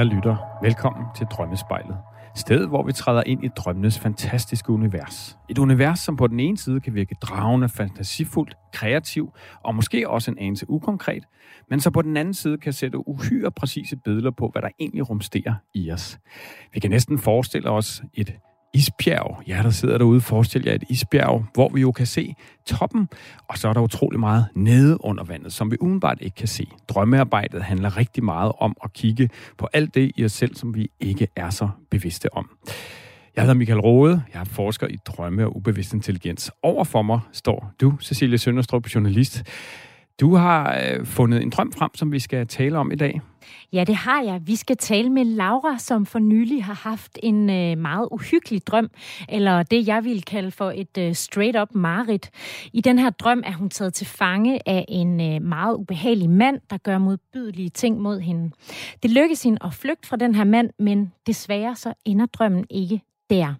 Kære lytter, velkommen til Drømmespejlet. Stedet, hvor vi træder ind i drømmenes fantastiske univers. Et univers, som på den ene side kan virke dragende, fantasifuldt, kreativ og måske også en anelse ukonkret, men så på den anden side kan sætte uhyre præcise billeder på, hvad der egentlig rumsterer i os. Vi kan næsten forestille os et isbjerg. Ja, der sidder derude, forestil jer et isbjerg, hvor vi jo kan se toppen, og så er der utrolig meget nede under vandet, som vi umiddelbart ikke kan se. Drømmearbejdet handler rigtig meget om at kigge på alt det i os selv, som vi ikke er så bevidste om. Jeg hedder Michael Rode, jeg er forsker i drømme og ubevidst intelligens. Over for mig står du, Cecilie Sønderstrup, journalist. Du har øh, fundet en drøm frem, som vi skal tale om i dag. Ja, det har jeg. Vi skal tale med Laura, som for nylig har haft en øh, meget uhyggelig drøm, eller det jeg vil kalde for et øh, straight-up marit. I den her drøm er hun taget til fange af en øh, meget ubehagelig mand, der gør modbydelige ting mod hende. Det lykkes hende at flygte fra den her mand, men desværre så ender drømmen ikke der.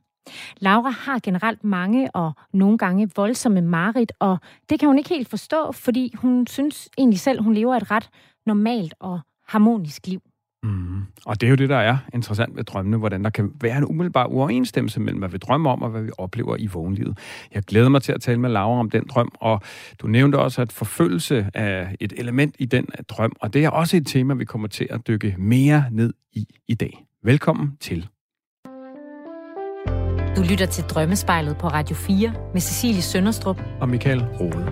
Laura har generelt mange og nogle gange voldsomme mareridt, og det kan hun ikke helt forstå, fordi hun synes egentlig selv, hun lever et ret normalt og harmonisk liv. Mm. Og det er jo det, der er interessant ved drømmene, hvordan der kan være en umiddelbar uoverensstemmelse mellem, hvad vi drømmer om, og hvad vi oplever i vågenlivet. Jeg glæder mig til at tale med Laura om den drøm, og du nævnte også, at forfølgelse er et element i den drøm, og det er også et tema, vi kommer til at dykke mere ned i i dag. Velkommen til. Du lytter til Drømmespejlet på Radio 4 med Cecilie Sønderstrup og Michael Rode.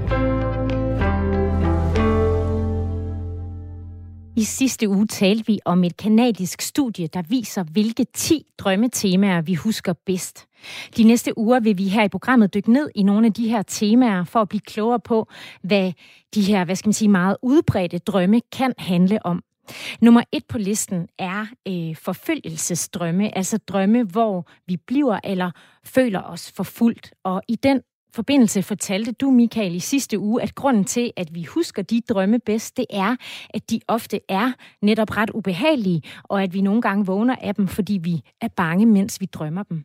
I sidste uge talte vi om et kanadisk studie, der viser, hvilke 10 drømmetemaer vi husker bedst. De næste uger vil vi her i programmet dykke ned i nogle af de her temaer for at blive klogere på, hvad de her, hvad skal man sige, meget udbredte drømme kan handle om. Nummer et på listen er øh, forfølgelsesdrømme, altså drømme, hvor vi bliver eller føler os forfulgt. Og i den forbindelse fortalte du, Michael, i sidste uge, at grunden til, at vi husker de drømme bedst, det er, at de ofte er netop ret ubehagelige, og at vi nogle gange vågner af dem, fordi vi er bange, mens vi drømmer dem.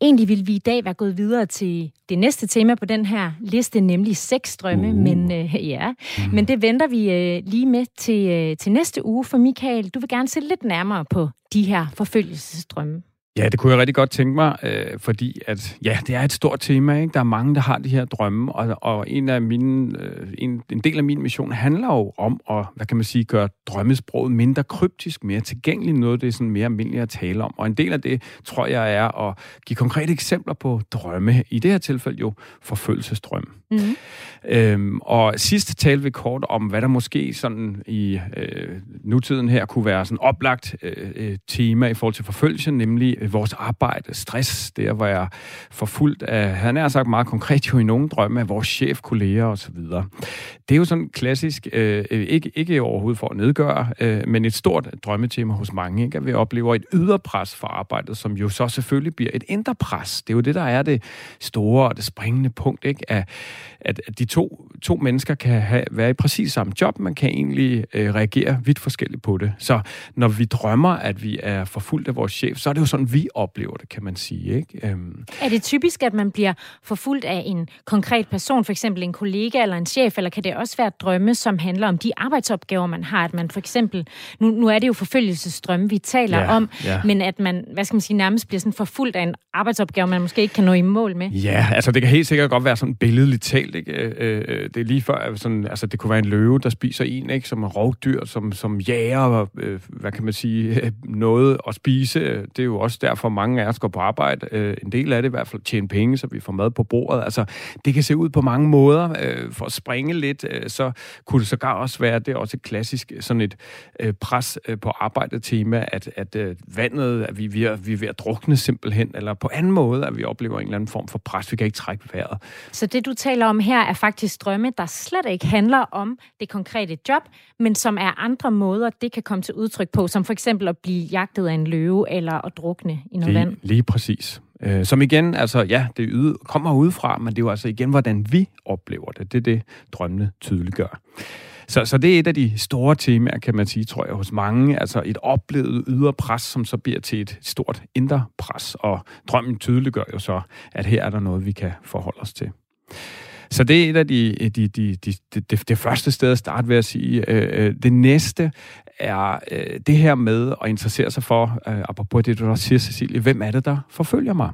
Egentlig vil vi i dag være gået videre til det næste tema på den her liste, nemlig sexdrømme, uh. men øh, ja, mm. men det venter vi øh, lige med til, øh, til næste uge, for Michael, du vil gerne se lidt nærmere på de her forfølgelsesdrømme. Ja, det kunne jeg rigtig godt tænke mig, øh, fordi at, ja, det er et stort tema. Ikke? Der er mange, der har de her drømme, og, og en, af mine, øh, en, en del af min mission handler jo om at, hvad kan man sige, gøre drømmesproget mindre kryptisk, mere tilgængeligt, noget det er sådan mere almindeligt at tale om. Og en del af det, tror jeg, er at give konkrete eksempler på drømme. I det her tilfælde jo forfølgelsesdrømme. Mm-hmm. Øhm, og sidst talte vi kort om, hvad der måske sådan i øh, nutiden her kunne være sådan oplagt øh, øh tema i forhold til forfølgelse, nemlig øh, vores arbejde, stress, der hvor jeg forfulgt af, han er sagt meget konkret jo i nogle drømme af vores chef, kolleger osv. Det er jo sådan klassisk, øh, øh, ikke, ikke overhovedet for at nedgøre, øh, men et stort drømmetema hos mange, ikke? at vi oplever et ydre pres for arbejdet, som jo så selvfølgelig bliver et indre pres. Det er jo det, der er det store og det springende punkt, ikke? At, at de to, to mennesker kan have, være i præcis samme job, man kan egentlig øh, reagere vidt forskelligt på det. Så når vi drømmer, at vi er forfulgt af vores chef, så er det jo sådan, vi oplever det, kan man sige. Ikke? Øhm. Er det typisk, at man bliver forfulgt af en konkret person, for eksempel en kollega eller en chef, eller kan det også være drømme, som handler om de arbejdsopgaver, man har, at man for eksempel, nu, nu er det jo forfølgelsesdrømme, vi taler ja, om, ja. men at man, hvad skal man sige, nærmest bliver sådan forfulgt af en arbejdsopgave, man måske ikke kan nå i mål med? Ja, altså det kan helt sikkert godt være sådan billedligt talt, ikke? Øh, det er lige før, sådan, altså det kunne være en løve, der spiser en, ikke? Som er rovdyr, som, som jager, øh, hvad kan man sige, noget at spise. Det er jo også derfor, mange af os går på arbejde. Øh, en del af det i hvert fald tjene penge, så vi får mad på bordet. Altså, det kan se ud på mange måder. Øh, for at springe lidt, øh, så kunne det sågar også være, det er også et klassisk sådan et øh, pres øh, på arbejdet tema, at, at øh, vandet, at vi, vi, er, vi er ved at drukne simpelthen, eller på anden måde, at vi oplever en eller anden form for pres. Vi kan ikke trække vejret. Så det, du taler om her, er faktisk drømme, der slet ikke handler om det konkrete job, men som er andre måder, det kan komme til udtryk på, som for eksempel at blive jagtet af en løve, eller at drukne i noget lige, vand. Lige præcis. Øh, som igen, altså ja, det yde, kommer udefra, men det er jo altså igen, hvordan vi oplever det. Det er det, drømmene tydeliggør. Så, så det er et af de store temaer, kan man sige, tror jeg, hos mange. Altså et oplevet ydre pres, som så bliver til et stort indre pres. Og drømmen tydeliggør jo så, at her er der noget, vi kan forholde os til. Så det er et af de, de, de, de, de, det, første sted at starte ved at sige. Øh, øh, det næste er øh, det her med at interessere sig for, øh, apropos det, du også siger, Cecilie, hvem er det, der forfølger mig?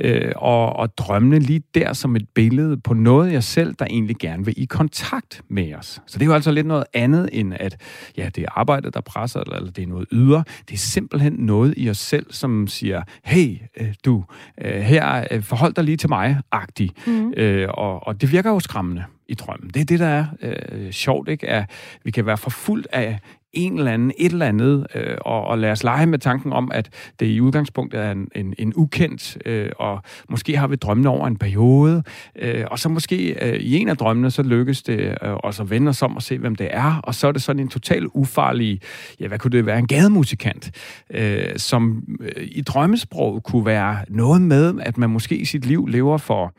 Øh, og, og drømmene lige der som et billede på noget jeg selv, der egentlig gerne vil i kontakt med os. Så det er jo altså lidt noget andet end at, ja, det er arbejdet, der presser, eller, eller det er noget ydre. Det er simpelthen noget i os selv, som siger, hey, øh, du, øh, her, øh, forhold dig lige til mig, agtig. Mm. Øh, og, og det virker jo skræmmende i drømmen. Det er det, der er øh, sjovt, ikke? At vi kan være forfulgt af en eller anden, et eller andet, øh, og, og lade os lege med tanken om, at det i udgangspunktet er en, en, en ukendt, øh, og måske har vi drømmene over en periode, øh, og så måske øh, i en af drømmene, så lykkes det øh, os at vende os om og se, hvem det er, og så er det sådan en total ufarlig, ja, hvad kunne det være, en gademusikant, øh, som øh, i drømmesprog kunne være noget med, at man måske i sit liv lever for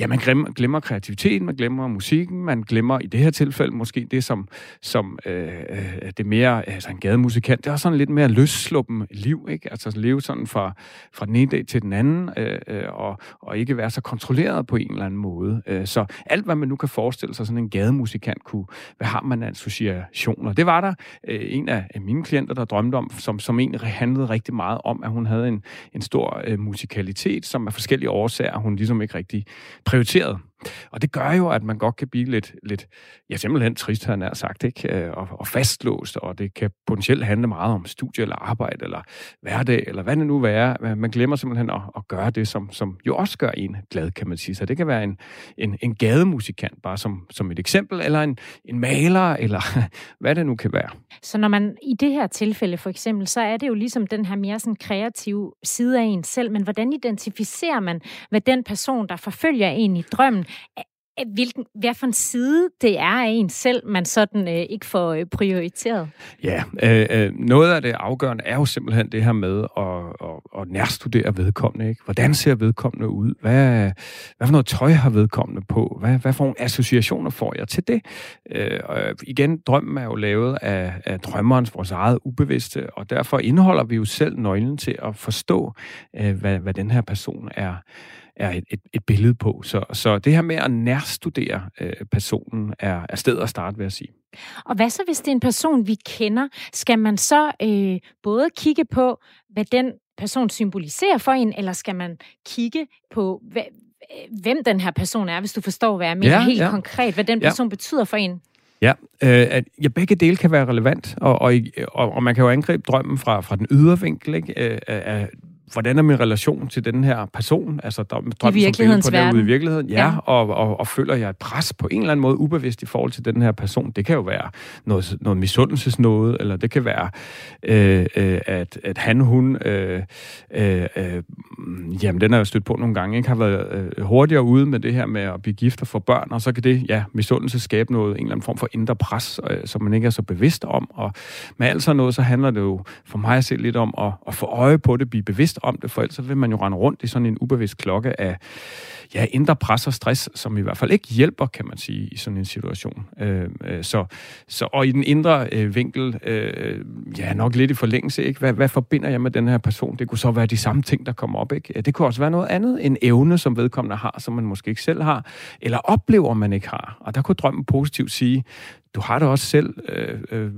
ja, man glemmer, glemmer kreativiteten, man glemmer musikken, man glemmer i det her tilfælde måske det, som, som øh, øh, det mere, altså en gademusikant, det er også sådan lidt mere løssluppen liv, ikke? Altså leve sådan fra, fra den ene dag til den anden, øh, øh og, og ikke være så kontrolleret på en eller anden måde. Øh, så alt, hvad man nu kan forestille sig, sådan en gademusikant kunne, hvad har man af associationer? Det var der øh, en af mine klienter, der drømte om, som, som egentlig handlede rigtig meget om, at hun havde en, en stor øh, musikalitet, som af forskellige årsager, hun ligesom ikke rigtig prioriteret. Og det gør jo, at man godt kan blive lidt, lidt ja, simpelthen trist, han er sagt, ikke? Øh, og, og fastlåst, og det kan potentielt handle meget om studie eller arbejde, eller hverdag, eller hvad det nu er. Man glemmer simpelthen at, at gøre det, som, som jo også gør en glad, kan man sige. Så det kan være en, en, en gademusikant, bare som, som et eksempel, eller en, en maler, eller hvad det nu kan være. Så når man i det her tilfælde for eksempel, så er det jo ligesom den her mere sådan kreative side af en selv, men hvordan identificerer man, hvad den person, der forfølger en i drømmen, hvilken, hvad for en side det er af en selv, man sådan øh, ikke får øh, prioriteret? Ja, øh, øh, noget af det afgørende er jo simpelthen det her med at, at, at nærstudere vedkommende. Ikke? Hvordan ser vedkommende ud? Hvad, hvad for noget tøj har vedkommende på? Hvad, hvad for nogle associationer får jeg til det? Øh, og igen, drømmen er jo lavet af, af drømmerens, vores eget ubevidste, og derfor indeholder vi jo selv nøglen til at forstå, øh, hvad, hvad den her person er er et, et, et billede på. Så, så det her med at nærstudere øh, personen er, er stedet at starte, vil jeg sige. Og hvad så, hvis det er en person, vi kender? Skal man så øh, både kigge på, hvad den person symboliserer for en, eller skal man kigge på, hvad, hvem den her person er, hvis du forstår, hvad jeg mener ja, helt ja. konkret, hvad den person ja. betyder for en? Ja, øh, at, ja, begge dele kan være relevant, og, og, og, og man kan jo angribe drømmen fra, fra den ydre vinkel, ikke? Øh, af, hvordan er min relation til den her person? Altså, der, drømmen, I virkelighedens som på verden. i virkeligheden. Ja, ja. Og, og, og føler jeg et pres på en eller anden måde ubevidst i forhold til den her person. Det kan jo være noget, noget misundelsesnåde, eller det kan være, øh, øh, at, at han, hun, øh, øh, øh, jamen den har jeg stødt på nogle gange, ikke har været øh, hurtigere ude med det her med at blive gift og få børn, og så kan det, ja, misundelse skabe noget, en eller anden form for indre pres, øh, som man ikke er så bevidst om. Og med alt sådan noget, så handler det jo for mig at se lidt om at, at få øje på det, blive bevidst bevidst om det, for ellers vil man jo rende rundt i sådan en ubevidst klokke af ja, indre pres og stress, som i hvert fald ikke hjælper, kan man sige, i sådan en situation. Øh, øh, så, så, og i den indre øh, vinkel, øh, ja, nok lidt i forlængelse, ikke? Hvad, hvad forbinder jeg med den her person? Det kunne så være de samme ting, der kommer op, ikke? Det kunne også være noget andet, en evne, som vedkommende har, som man måske ikke selv har, eller oplever, man ikke har. Og der kunne drømmen positivt sige, du har det også selv øh, øh,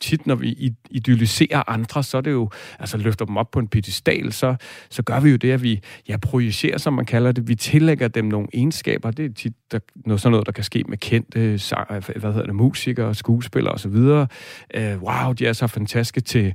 tit, når vi idealiserer andre, så er det jo, altså løfter dem op på en pedestal, så, så gør vi jo det, at vi ja, projicerer, som man kalder det. Vi tillægger dem nogle egenskaber. Det er tit der, noget, sådan noget, der kan ske med kendte hvad hedder det, musikere, skuespillere osv. Øh, wow, de er så fantastiske til,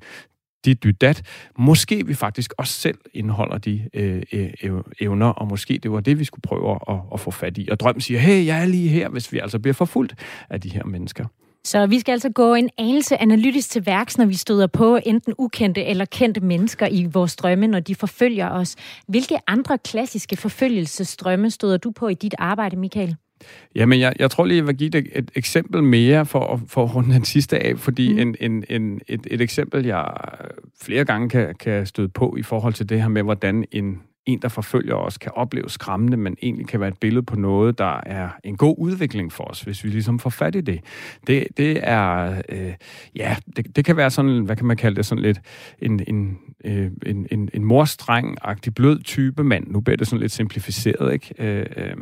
dit dydat. Måske vi faktisk også selv indeholder de øh, øh, øh, evner, og måske det var det, vi skulle prøve at, at få fat i. Og drømmen siger, hey, jeg er lige her, hvis vi altså bliver forfulgt af de her mennesker. Så vi skal altså gå en anelse analytisk til værks, når vi støder på enten ukendte eller kendte mennesker i vores drømme, når de forfølger os. Hvilke andre klassiske forfølgelsesdrømme støder du på i dit arbejde, Michael? Jamen, jeg, jeg tror lige, jeg vil give et, et eksempel mere for, for at runde den sidste af, fordi mm. en, en, en, et, et eksempel, jeg flere gange kan, kan støde på i forhold til det her med, hvordan en, en, der forfølger os, kan opleve skræmmende, men egentlig kan være et billede på noget, der er en god udvikling for os, hvis vi ligesom får fat i det. Det, det er, øh, ja, det, det kan være sådan, hvad kan man kalde det, sådan lidt en, en, øh, en, en, en morstreng-agtig blød type mand, nu bliver det sådan lidt simplificeret, ikke? Øh, øh,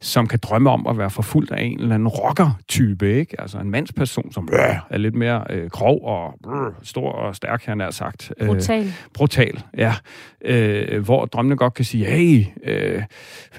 som kan drømme om at være forfulgt af en eller anden rocker-type, ikke? Altså en mandsperson, som øh, er lidt mere øh, grov og øh, stor og stærk, han har sagt. Øh, brutal. Brutal, ja. Øh, hvor drømmene godt kan sige, hey, øh,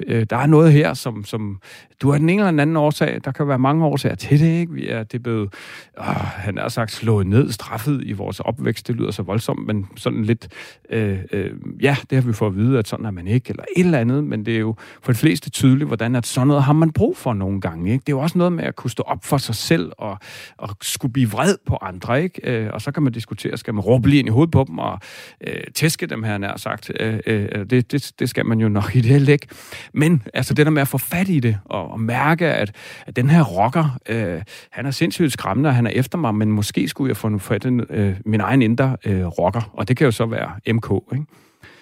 øh, der er noget her, som, som du har den ene eller anden årsag. Der kan være mange årsager til det, ikke? Vi er, det er blevet, øh, han har sagt, slået ned, straffet i vores opvækst. Det lyder så voldsomt, men sådan lidt, øh, øh, ja, det har vi fået at vide, at sådan er man ikke, eller et eller andet, men det er jo for de fleste tydeligt, hvordan at sådan noget har man brug for nogle gange, ikke? Det er jo også noget med at kunne stå op for sig selv, og, og skulle blive vred på andre, ikke? Øh, og så kan man diskutere, skal man råbe lige ind i hovedet på dem, og øh, tæske dem, her nær sagt. Øh, øh, det, det, det skal man jo nok i det ikke. Men altså det der med at få fat i det, og, og mærke, at, at den her rocker, øh, han er sindssygt skræmmende, og han er efter mig, men måske skulle jeg få fat i øh, min egen indre øh, rocker, og det kan jo så være MK, ikke?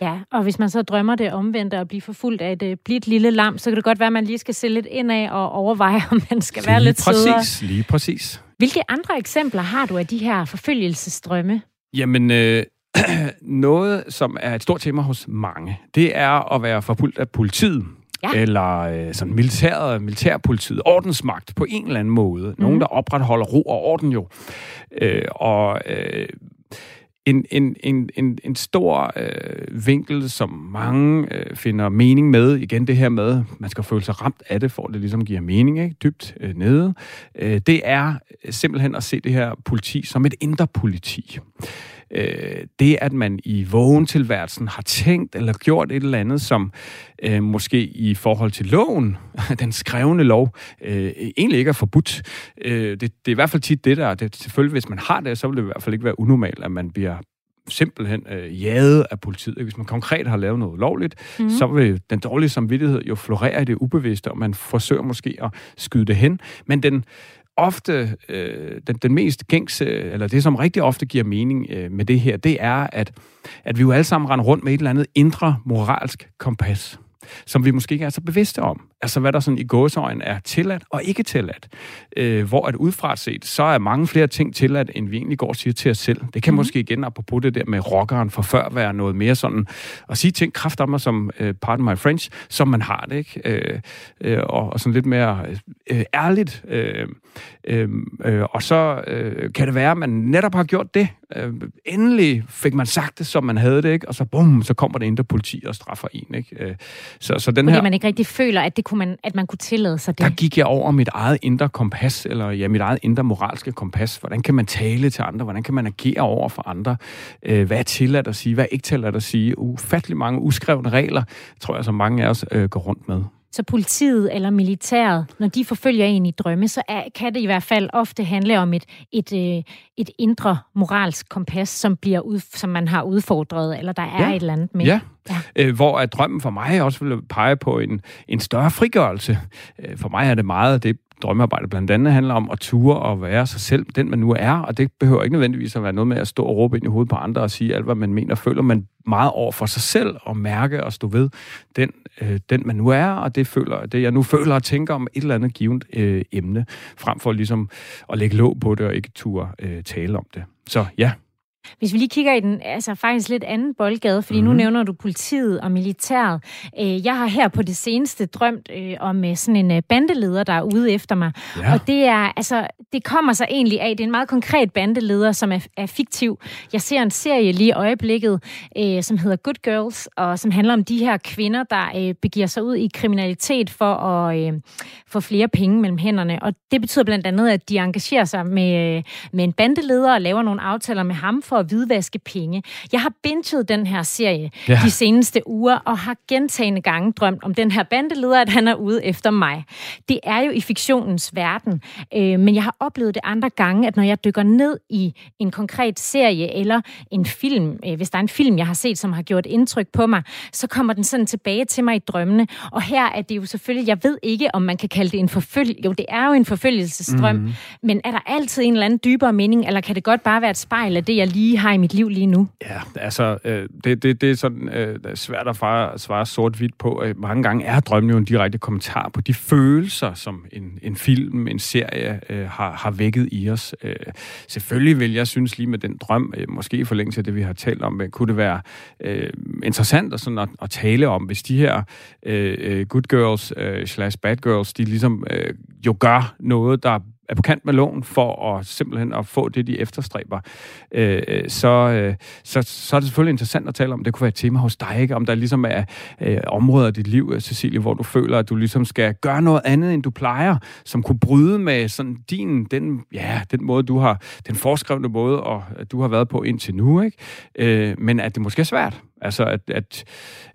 Ja, og hvis man så drømmer det omvendte at blive forfulgt af et øh, blidt lille lam, så kan det godt være, at man lige skal se lidt indad og overveje, om man skal lige være lidt præcis, sødere. Præcis, lige præcis. Hvilke andre eksempler har du af de her forfølgelsesdrømme? Jamen, øh, noget, som er et stort tema hos mange, det er at være forfulgt af politiet. Ja. Eller øh, sådan militæret, militærpolitiet, ordensmagt på en eller anden måde. Mm. Nogen, der opretholder ro og orden jo. Øh, og øh, en, en, en, en, en stor øh, vinkel, som mange øh, finder mening med, igen det her med, man skal føle sig ramt af det, for det ligesom giver mening, ikke? dybt øh, nede, øh, det er simpelthen at se det her politi som et indre politi øh, det, at man i vågentilværelsen har tænkt eller gjort et eller andet, som øh, måske i forhold til loven, den skrevne lov, øh, egentlig ikke er forbudt. Øh, det, det er i hvert fald tit det der. Det, selvfølgelig, hvis man har det, så vil det i hvert fald ikke være unormalt, at man bliver simpelthen øh, jaget af politiet. Hvis man konkret har lavet noget lovligt, mm. så vil den dårlige samvittighed jo florere i det ubevidste, og man forsøger måske at skyde det hen. Men den ofte, øh, den, den mest gængse, eller det som rigtig ofte giver mening øh, med det her, det er, at, at vi jo alle sammen render rundt med et eller andet indre moralsk kompas som vi måske ikke er så bevidste om. Altså hvad der sådan i gåsøjen er tilladt og ikke tilladt. Øh, hvor at udefra set, så er mange flere ting tilladt, end vi egentlig går og siger til os selv. Det kan mm. måske igen, apropos det der med rockeren for før, være noget mere sådan, at sige ting kraft om mig som, uh, pardon my French, som man har det, ikke? Øh, øh, og, og sådan lidt mere øh, ærligt. Øh, øh, øh, og så øh, kan det være, at man netop har gjort det. Øh, endelig fik man sagt det, som man havde det, ikke? Og så bum, så kommer det ind der politi og straffer en, ikke? Øh, så, så den Fordi her, man ikke rigtig føler, at, det kunne man, at man kunne tillade sig det. Der gik jeg over mit eget indre kompas, eller ja, mit eget indre moralske kompas. Hvordan kan man tale til andre? Hvordan kan man agere over for andre? Øh, hvad er tilladt at sige? Hvad er ikke tilladt at sige? Ufattelig mange uskrevne regler, tror jeg, som mange af os øh, går rundt med. Så politiet eller militæret, når de forfølger en i drømme, så er, kan det i hvert fald ofte handle om et, et, øh, et indre moralsk kompas, som, bliver ud, som man har udfordret, eller der er ja. et eller andet med. Ja, ja. Øh, hvor at drømmen for mig også vil pege på en, en større frigørelse. Øh, for mig er det meget det drømmearbejde blandt andet handler om at ture og være sig selv, den man nu er, og det behøver ikke nødvendigvis at være noget med at stå og råbe ind i hovedet på andre og sige alt, hvad man mener og føler, men meget over for sig selv og mærke og stå ved den, øh, den man nu er, og det, føler, det jeg nu føler og tænker om et eller andet givet øh, emne, frem for ligesom at lægge låg på det og ikke ture øh, tale om det. Så ja. Hvis vi lige kigger i den altså faktisk lidt anden boldgade, fordi mm-hmm. nu mhm. nævner du politiet og militæret. Øh, jeg har her på det seneste drømt øh, om øh, sådan en bandeleder, der er ude efter mig. Ja. Og det er altså det kommer sig egentlig af, det er en meget konkret bandeleder, som er, er fiktiv. Jeg ser en serie lige i øjeblikket, som hedder Good Girls, og som handler om de her kvinder, der begiver sig ud i kriminalitet for at få flere penge mellem hænderne. Og det betyder blandt andet, at de engagerer sig med, med en bandeleder og laver nogle aftaler med ham for at hvidvaske penge. Jeg har binget den her serie ja. de seneste uger, og har gentagende gange drømt om den her bandeleder, at han er ude efter mig. Det er jo i fiktionens verden, øh, men jeg har oplevet det andre gange, at når jeg dykker ned i en konkret serie eller en film, øh, hvis der er en film, jeg har set, som har gjort indtryk på mig, så kommer den sådan tilbage til mig i drømmene. Og her er det jo selvfølgelig, jeg ved ikke, om man kan kalde det en forfølg... Jo, det er jo en forfølgelsesdrøm, mm. men er der altid en eller anden dybere mening, eller kan det godt bare være et spejl af det, jeg lige lige har i mit liv lige nu? Ja, altså, øh, det, det, det er sådan øh, svært at svare, svare sort-hvidt på. Øh, mange gange er drømmen jo en direkte kommentar på de følelser, som en, en film, en serie øh, har, har vækket i os. Øh, selvfølgelig vil jeg synes lige med den drøm, øh, måske i forlængelse af det, vi har talt om, øh, kunne det være øh, interessant at, sådan at, at tale om, hvis de her øh, øh good girls øh, slash bad girls, de ligesom øh, jo gør noget, der er på kant med loven for at simpelthen at få det, de efterstræber, øh, øh, så, øh, så, så er det selvfølgelig interessant at tale om. Det kunne være et tema hos dig, ikke? om der ligesom er øh, områder i dit liv, øh, Cecilie, hvor du føler, at du ligesom skal gøre noget andet, end du plejer, som kunne bryde med sådan din, den, ja, den måde, du har, den forskrevne måde, og øh, du har været på indtil nu, ikke? Øh, men at det måske er svært. Altså, at, at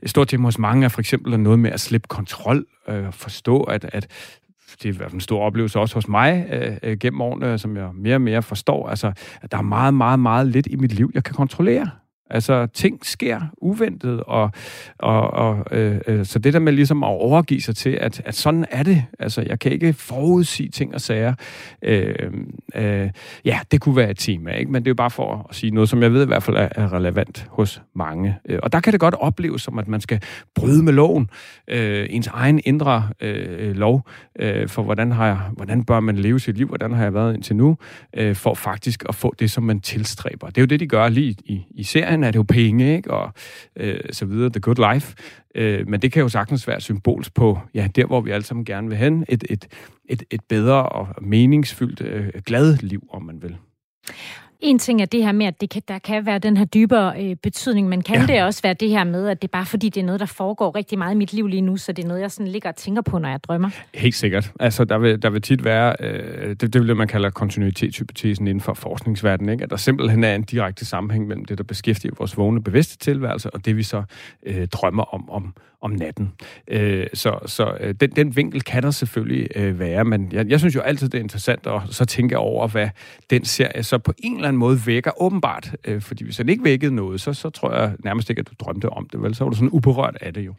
et stort tema hos mange er for eksempel noget med at slippe kontrol, øh, forstå, at, at det er i hvert fald en stor oplevelse også hos mig øh, øh, gennem årene, som jeg mere og mere forstår, altså, at der er meget, meget, meget lidt i mit liv, jeg kan kontrollere. Altså, ting sker uventet, og, og, og øh, øh, så det der med ligesom at overgive sig til, at, at sådan er det. Altså, jeg kan ikke forudsige ting og sager. Øh, øh, ja, det kunne være et tema, ikke? men det er jo bare for at sige noget, som jeg ved i hvert fald er, er relevant hos mange. Øh, og der kan det godt opleves som, at man skal bryde med loven, øh, ens egen indre øh, lov, øh, for hvordan, har jeg, hvordan bør man leve sit liv, hvordan har jeg været indtil nu, øh, for faktisk at få det, som man tilstræber. Det er jo det, de gør lige i, i serien, serien er det jo penge, ikke? Og øh, så videre, The Good Life. Øh, men det kan jo sagtens være symbols på, ja, der hvor vi alle sammen gerne vil hen, et, et, et, et bedre og meningsfyldt, øh, glad liv, om man vil. En ting er det her med, at det kan, der kan være den her dybere øh, betydning, men kan ja. det også være det her med, at det er bare fordi, det er noget, der foregår rigtig meget i mit liv lige nu, så det er noget, jeg sådan ligger og tænker på, når jeg drømmer? Helt sikkert. Altså, der vil, der vil tit være, øh, det, det vil man kalder kontinuitetshypotesen inden for forskningsverdenen, ikke? at der simpelthen er en direkte sammenhæng mellem det, der beskæftiger vores vågne bevidste tilværelse, og det, vi så øh, drømmer om, om, om natten. Øh, så så øh, den, den vinkel kan der selvfølgelig øh, være, men jeg, jeg synes jo altid, det er interessant at så tænke over, hvad den serie så på en eller anden måde vækker åbenbart. Øh, fordi hvis den ikke vækkede noget, så, så tror jeg nærmest ikke, at du drømte om det, vel? Så var du sådan uberørt af det jo.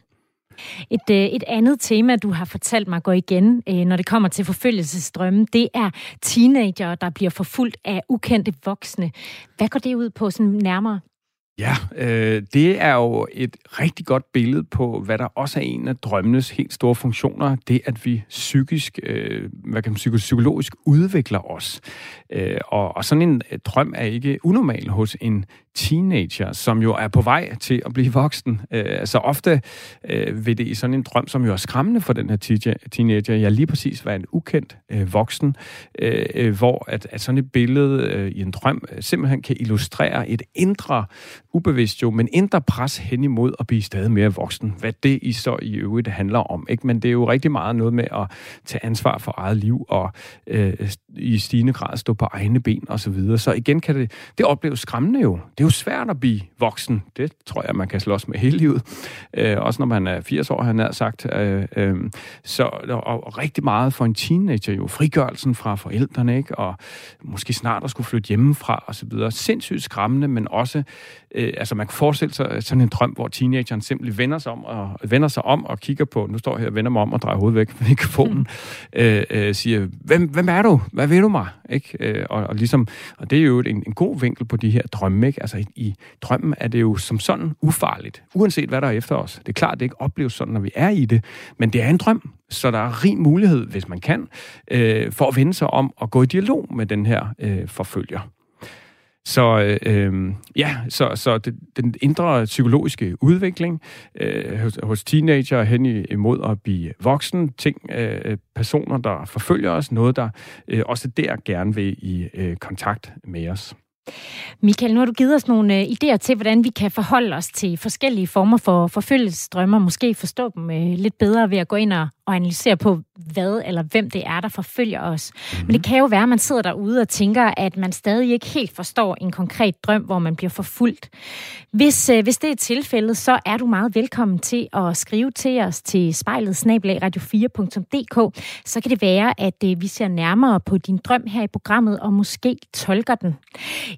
Et, øh, et andet tema, du har fortalt mig går igen, øh, når det kommer til forfølgelsesdrømme, det er teenager, der bliver forfulgt af ukendte voksne. Hvad går det ud på sådan nærmere? Ja, øh, det er jo et rigtig godt billede på, hvad der også er en af drømmenes helt store funktioner. Det, at vi psykisk, øh, hvad kan man sige, psykologisk udvikler os. Øh, og, og sådan en øh, drøm er ikke unormal hos en teenager, som jo er på vej til at blive voksen. Øh, altså ofte øh, vil det i sådan en drøm, som jo er skræmmende for den her teenager, jeg lige præcis være en ukendt øh, voksen, øh, øh, hvor at, at sådan et billede øh, i en drøm øh, simpelthen kan illustrere et indre, ubevidst jo, men indre pres hen imod at blive stadig mere voksen. Hvad det i så i øvrigt handler om. Ikke? Men det er jo rigtig meget noget med at tage ansvar for eget liv og øh, i stigende grad stå på egne ben osv. Så, videre. så igen kan det, det opleves skræmmende jo. Det er jo svært at blive voksen. Det tror jeg, man kan slås med hele livet. Øh, også når man er 80 år, han har sagt. Øh, øh, så, og, og rigtig meget for en teenager jo. Frigørelsen fra forældrene, ikke? Og måske snart at skulle flytte hjemmefra og så videre. Sindssygt skræmmende, men også... Øh, altså man kan forestille sig sådan en drøm, hvor teenageren simpelthen vender sig om og, vender sig om og kigger på... Nu står jeg her og vender mig om og drejer hovedet væk fra mikrofonen. Mm. Øh, øh, siger, hvem, hvem er du? Hvad vil du mig? Ikke? Øh, og, og, ligesom, og det er jo en, en god vinkel på de her drømme. Ikke? Altså i, i drømmen er det jo som sådan ufarligt, uanset hvad der er efter os. Det er klart, det ikke opleves sådan, når vi er i det, men det er en drøm, så der er rig mulighed, hvis man kan, øh, for at vende sig om og gå i dialog med den her øh, forfølger. Så øh, øhm, ja, så, så det, den indre psykologiske udvikling øh, hos, hos teenager hen imod at blive voksen, ting, øh, personer, der forfølger os, noget, der øh, også der gerne vil i øh, kontakt med os. Michael, nu har du givet os nogle øh, idéer til, hvordan vi kan forholde os til forskellige former for forfølgelsesdrømmer, måske forstå dem øh, lidt bedre ved at gå ind og, og analysere på, hvad eller hvem det er, der forfølger os. Mm-hmm. Men det kan jo være, at man sidder derude og tænker, at man stadig ikke helt forstår en konkret drøm, hvor man bliver forfulgt. Hvis, øh, hvis det er tilfældet, så er du meget velkommen til at skrive til os til spejlet radio4.dk. Så kan det være, at øh, vi ser nærmere på din drøm her i programmet, og måske tolker den.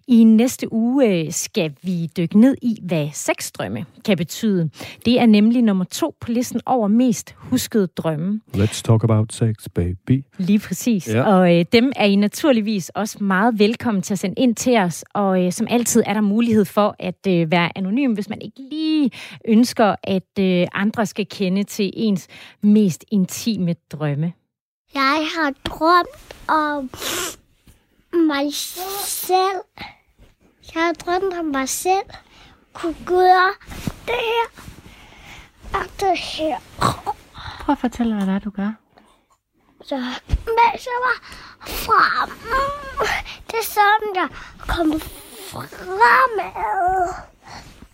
I næste næste uge øh, skal vi dykke ned i, hvad sexdrømme kan betyde. Det er nemlig nummer to på listen over mest huskede drømme. Let's talk about sex, baby. Lige præcis. Ja. Og øh, dem er I naturligvis også meget velkommen til at sende ind til os. Og øh, som altid er der mulighed for at øh, være anonym, hvis man ikke lige ønsker, at øh, andre skal kende til ens mest intime drømme. Jeg har drømt om mig selv. Jeg har drømt om mig selv. Kunne gøre det her og det her. Prøv at fortælle hvad du gør. Så mens jeg var frem, det er sådan, jeg kom fremad.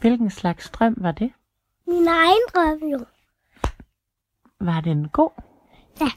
Hvilken slags drøm var det? Min egen drøm jo. Var den god? Ja.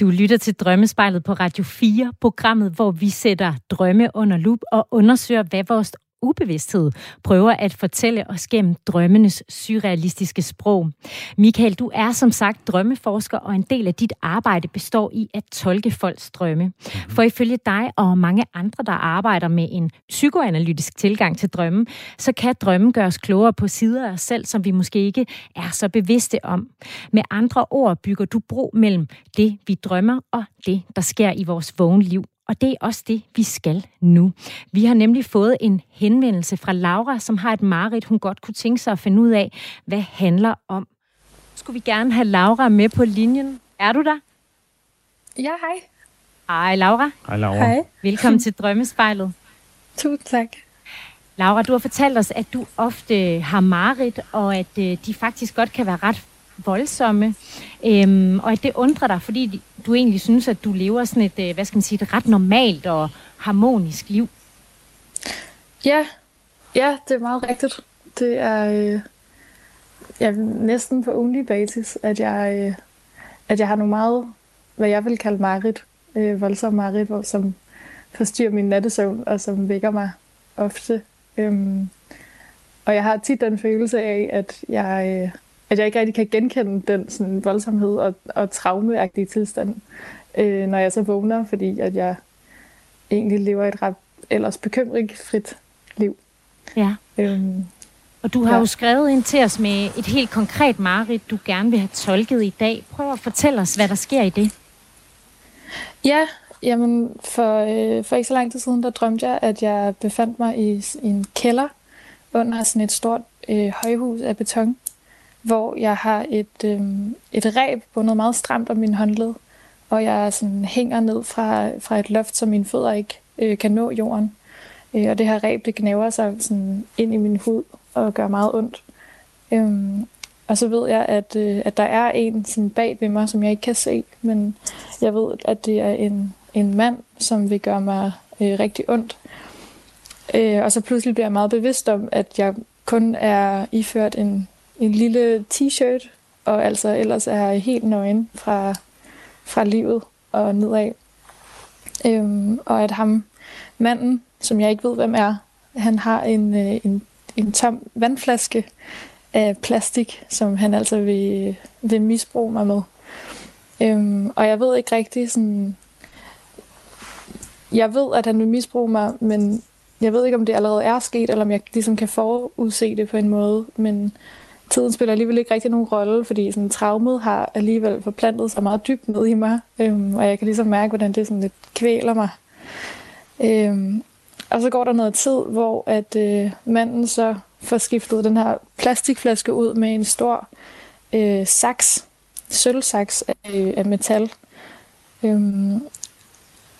Du lytter til Drømmespejlet på Radio 4, programmet, hvor vi sætter drømme under lup og undersøger, hvad vores ubevidsthed prøver at fortælle os gennem drømmenes surrealistiske sprog. Michael, du er som sagt drømmeforsker, og en del af dit arbejde består i at tolke folks drømme. Mhm. For ifølge dig og mange andre, der arbejder med en psykoanalytisk tilgang til drømme, så kan drømmen gøre os klogere på sider af os selv, som vi måske ikke er så bevidste om. Med andre ord bygger du bro mellem det, vi drømmer, og det, der sker i vores vågne liv. Og det er også det, vi skal nu. Vi har nemlig fået en henvendelse fra Laura, som har et mareridt, hun godt kunne tænke sig at finde ud af, hvad handler om. Skulle vi gerne have Laura med på linjen? Er du der? Ja, hej. Hej, Laura. Hej, Laura. Hej. Velkommen til Drømmespejlet. Tusind tak. Laura, du har fortalt os, at du ofte har mareridt, og at øh, de faktisk godt kan være ret voldsomme, øhm, og at det undrer dig, fordi du egentlig synes, at du lever sådan et, øh, hvad skal man sige, et ret normalt og harmonisk liv. Ja, ja, det er meget rigtigt. Det er øh, ja, næsten på ugenlig basis, at jeg, øh, at jeg har nogle meget, hvad jeg vil kalde marit, øh, voldsomme marit, som forstyrrer min nattesøvn, og som vækker mig ofte. Øhm, og jeg har tit den følelse af, at jeg, øh, at jeg ikke rigtig kan genkende den sådan, voldsomhed og, og traumeagtige tilstand, øh, når jeg så vågner, fordi at jeg egentlig lever et ret ellers bekymringsfrit liv. Ja. Øhm, og du har ja. jo skrevet ind til os med et helt konkret mareridt, du gerne vil have tolket i dag. Prøv at fortælle os, hvad der sker i det. Ja, jamen for, øh, for ikke så lang tid siden, der drømte jeg, at jeg befandt mig i, i en kælder under sådan et stort øh, højhus af beton hvor jeg har et, øh, et ræb bundet meget stramt om min håndled, og jeg sådan hænger ned fra, fra et loft, så mine fødder ikke øh, kan nå jorden. Øh, og det her ræb, det knæver sig sådan ind i min hud og gør meget ondt. Øhm, og så ved jeg, at, øh, at der er en sådan bag ved mig, som jeg ikke kan se, men jeg ved, at det er en, en mand, som vil gøre mig øh, rigtig ondt. Øh, og så pludselig bliver jeg meget bevidst om, at jeg kun er iført en, en lille t-shirt, og altså ellers er jeg helt nøgen fra, fra livet og nedad. Øhm, og at ham, manden, som jeg ikke ved, hvem er, han har en, øh, en, en tom vandflaske af plastik, som han altså vil, vil misbruge mig med. Øhm, og jeg ved ikke rigtig sådan... Jeg ved, at han vil misbruge mig, men jeg ved ikke, om det allerede er sket, eller om jeg ligesom kan forudse det på en måde. Men tiden spiller alligevel ikke rigtig nogen rolle, fordi sådan, traumet har alligevel forplantet sig meget dybt ned i mig, øhm, og jeg kan ligesom mærke, hvordan det sådan lidt kvæler mig. Øhm, og så går der noget tid, hvor at øh, manden så får skiftet den her plastikflaske ud med en stor øh, saks, sølvsaks af, øh, af metal. Øhm,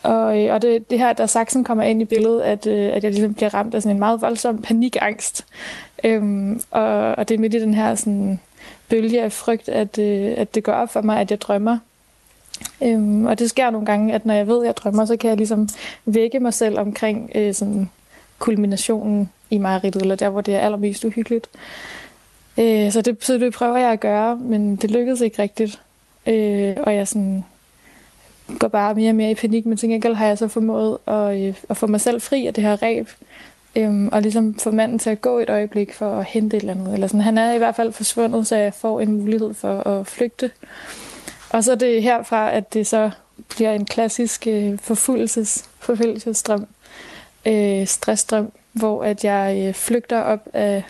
og, øh, og det, det her, der saksen kommer ind i billedet, at, øh, at jeg ligesom bliver ramt af sådan en meget voldsom panikangst. Øhm, og, og det er midt i den her sådan, bølge af frygt, at, øh, at det går op for mig, at jeg drømmer. Øhm, og det sker nogle gange, at når jeg ved, at jeg drømmer, så kan jeg ligesom vække mig selv omkring øh, sådan, kulminationen i mareridtet, eller der, hvor det er allermest uhyggeligt. Øh, så, det, så det prøver jeg at gøre, men det lykkedes ikke rigtigt. Øh, og jeg sådan, går bare mere og mere i panik, men til gengæld har jeg så formået at, øh, at få mig selv fri af det her ræb, øhm, og ligesom få manden til at gå et øjeblik for at hente et eller andet. Eller sådan. Han er i hvert fald forsvundet, så jeg får en mulighed for at flygte. Og så er det herfra, at det så bliver en klassisk øh, forfølgelses, forfølgelsesstrøm, øh, stressstrøm, hvor at jeg øh, flygter op af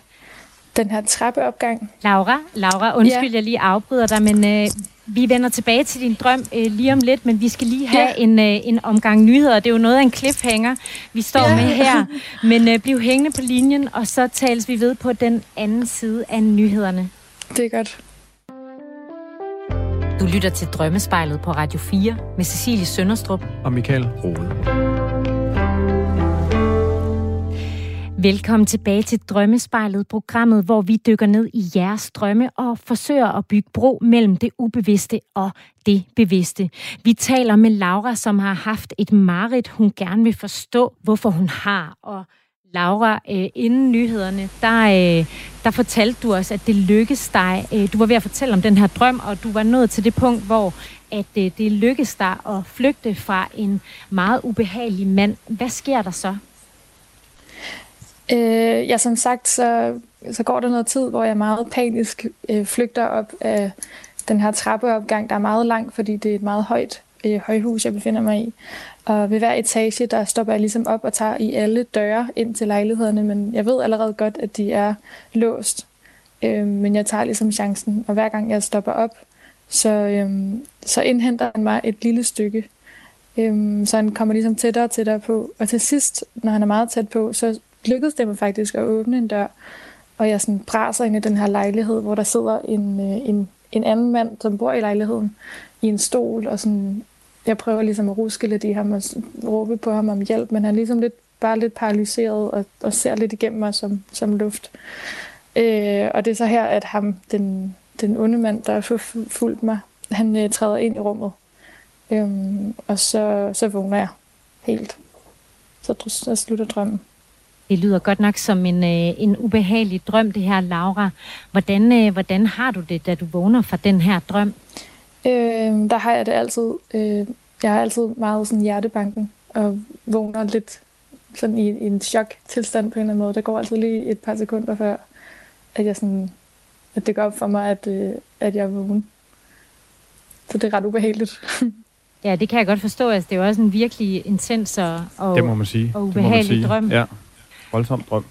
den her trappeopgang. Laura, Laura, undskyld, ja. jeg lige afbryder dig, men øh, vi vender tilbage til din drøm øh, lige om lidt, men vi skal lige have ja. en, øh, en omgang nyheder. Det er jo noget af en cliffhanger, vi står ja. med her. Men øh, bliv hængende på linjen, og så tales vi ved på den anden side af nyhederne. Det er godt. Du lytter til Drømmespejlet på Radio 4 med Cecilie Sønderstrup og Michael Rode. Velkommen tilbage til Drømmespejlet, programmet, hvor vi dykker ned i jeres drømme og forsøger at bygge bro mellem det ubevidste og det bevidste. Vi taler med Laura, som har haft et mareridt, hun gerne vil forstå, hvorfor hun har. Og Laura, øh, inden nyhederne, der, øh, der fortalte du os, at det lykkedes dig. Øh, du var ved at fortælle om den her drøm, og du var nået til det punkt, hvor at øh, det lykkedes dig at flygte fra en meget ubehagelig mand. Hvad sker der så? Øh, ja, som sagt, så, så går der noget tid, hvor jeg meget panisk øh, flygter op af den her trappeopgang, der er meget lang, fordi det er et meget højt øh, højhus, jeg befinder mig i. Og ved hver etage, der stopper jeg ligesom op og tager i alle døre ind til lejlighederne, men jeg ved allerede godt, at de er låst. Øh, men jeg tager ligesom chancen, og hver gang jeg stopper op, så, øh, så indhenter han mig et lille stykke. Øh, så han kommer ligesom tættere og tættere på. Og til sidst, når han er meget tæt på, så lykkedes det mig faktisk at åbne en dør, og jeg sådan bræser ind i den her lejlighed, hvor der sidder en, øh, en, en anden mand, som bor i lejligheden, i en stol, og sådan, jeg prøver ligesom at ruske lidt i ham og råbe på ham om hjælp, men han er ligesom lidt, bare lidt paralyseret og, og ser lidt igennem mig som, som luft. Øh, og det er så her, at ham, den, den onde mand, der har fulgt mig, han øh, træder ind i rummet. Øhm, og så, så vågner jeg helt. Så, så slutter drømmen. Det lyder godt nok som en, øh, en ubehagelig drøm, det her, Laura. Hvordan, øh, hvordan har du det, da du vågner fra den her drøm? Øh, der har jeg det altid. Øh, jeg har altid meget sådan hjertebanken og vågner lidt sådan i, i en chok-tilstand på en eller anden måde. Der går altid lige et par sekunder før, at, jeg sådan, at det går op for mig, at, øh, at jeg er vågen. Så det er ret ubehageligt. ja, det kan jeg godt forstå. Altså, det er jo også en virkelig intens og, og, det må man sige. og ubehagelig det må man sige. drøm. Ja voldsom drøm.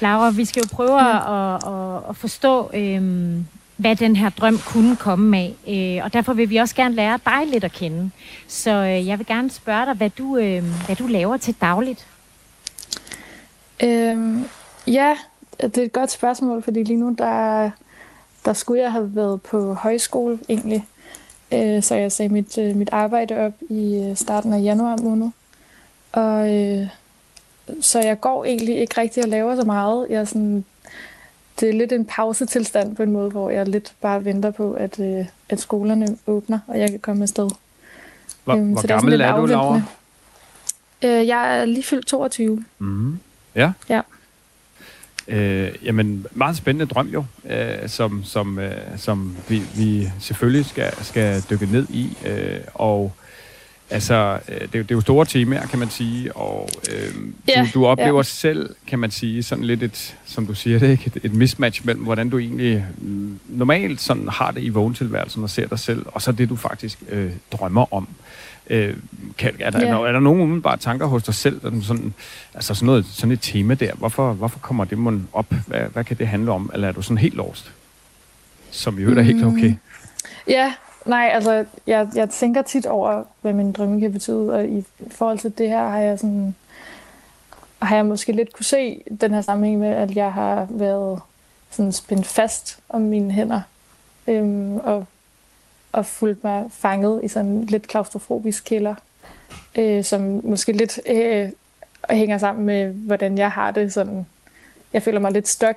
Laura, vi skal jo prøve at, at, at forstå, øhm, hvad den her drøm kunne komme af. Øh, og derfor vil vi også gerne lære dig lidt at kende. Så øh, jeg vil gerne spørge dig, hvad du, øh, hvad du laver til dagligt. Øhm, ja, det er et godt spørgsmål, fordi lige nu, der, der skulle jeg have været på højskole egentlig. Øh, så jeg sagde mit, øh, mit arbejde op i øh, starten af januar måned. Og øh, så jeg går egentlig ikke rigtig og laver så meget. Jeg er sådan, det er lidt en pausetilstand på en måde, hvor jeg lidt bare venter på, at, øh, at skolerne åbner, og jeg kan komme afsted. Hvor, øhm, hvor gammel er, er du, Laura? Øh, jeg er lige fyldt 22. Mm. Ja? Ja. Øh, jamen, meget spændende drøm jo, øh, som, som, øh, som vi, vi selvfølgelig skal, skal dykke ned i. Øh, og Altså, øh, det, det er jo store temaer, kan man sige, og øh, ja, du, du oplever ja. selv, kan man sige, sådan lidt et, som du siger det, ikke? Et, et mismatch mellem, hvordan du egentlig mm, normalt sådan har det i vågentilværelsen og ser dig selv, og så det, du faktisk øh, drømmer om. Øh, kan, er, der, ja. er, er der nogen umiddelbare tanker hos dig selv, sådan, altså sådan, noget, sådan et tema der? Hvorfor, hvorfor kommer det mon op? Hvad, hvad kan det handle om? Eller er du sådan helt lost? Som i øvrigt er helt mm. okay. Ja, Nej, altså, jeg, jeg tænker tit over, hvad min drømme kan betyde, og i forhold til det her har jeg sådan har jeg måske lidt kunne se den her sammenhæng med, at jeg har været sådan spændt fast om mine hænder, øhm, og, og fulgt mig fanget i sådan en lidt klaustrofobisk kælder, øh, som måske lidt øh, hænger sammen med, hvordan jeg har det. Sådan, jeg føler mig lidt stok,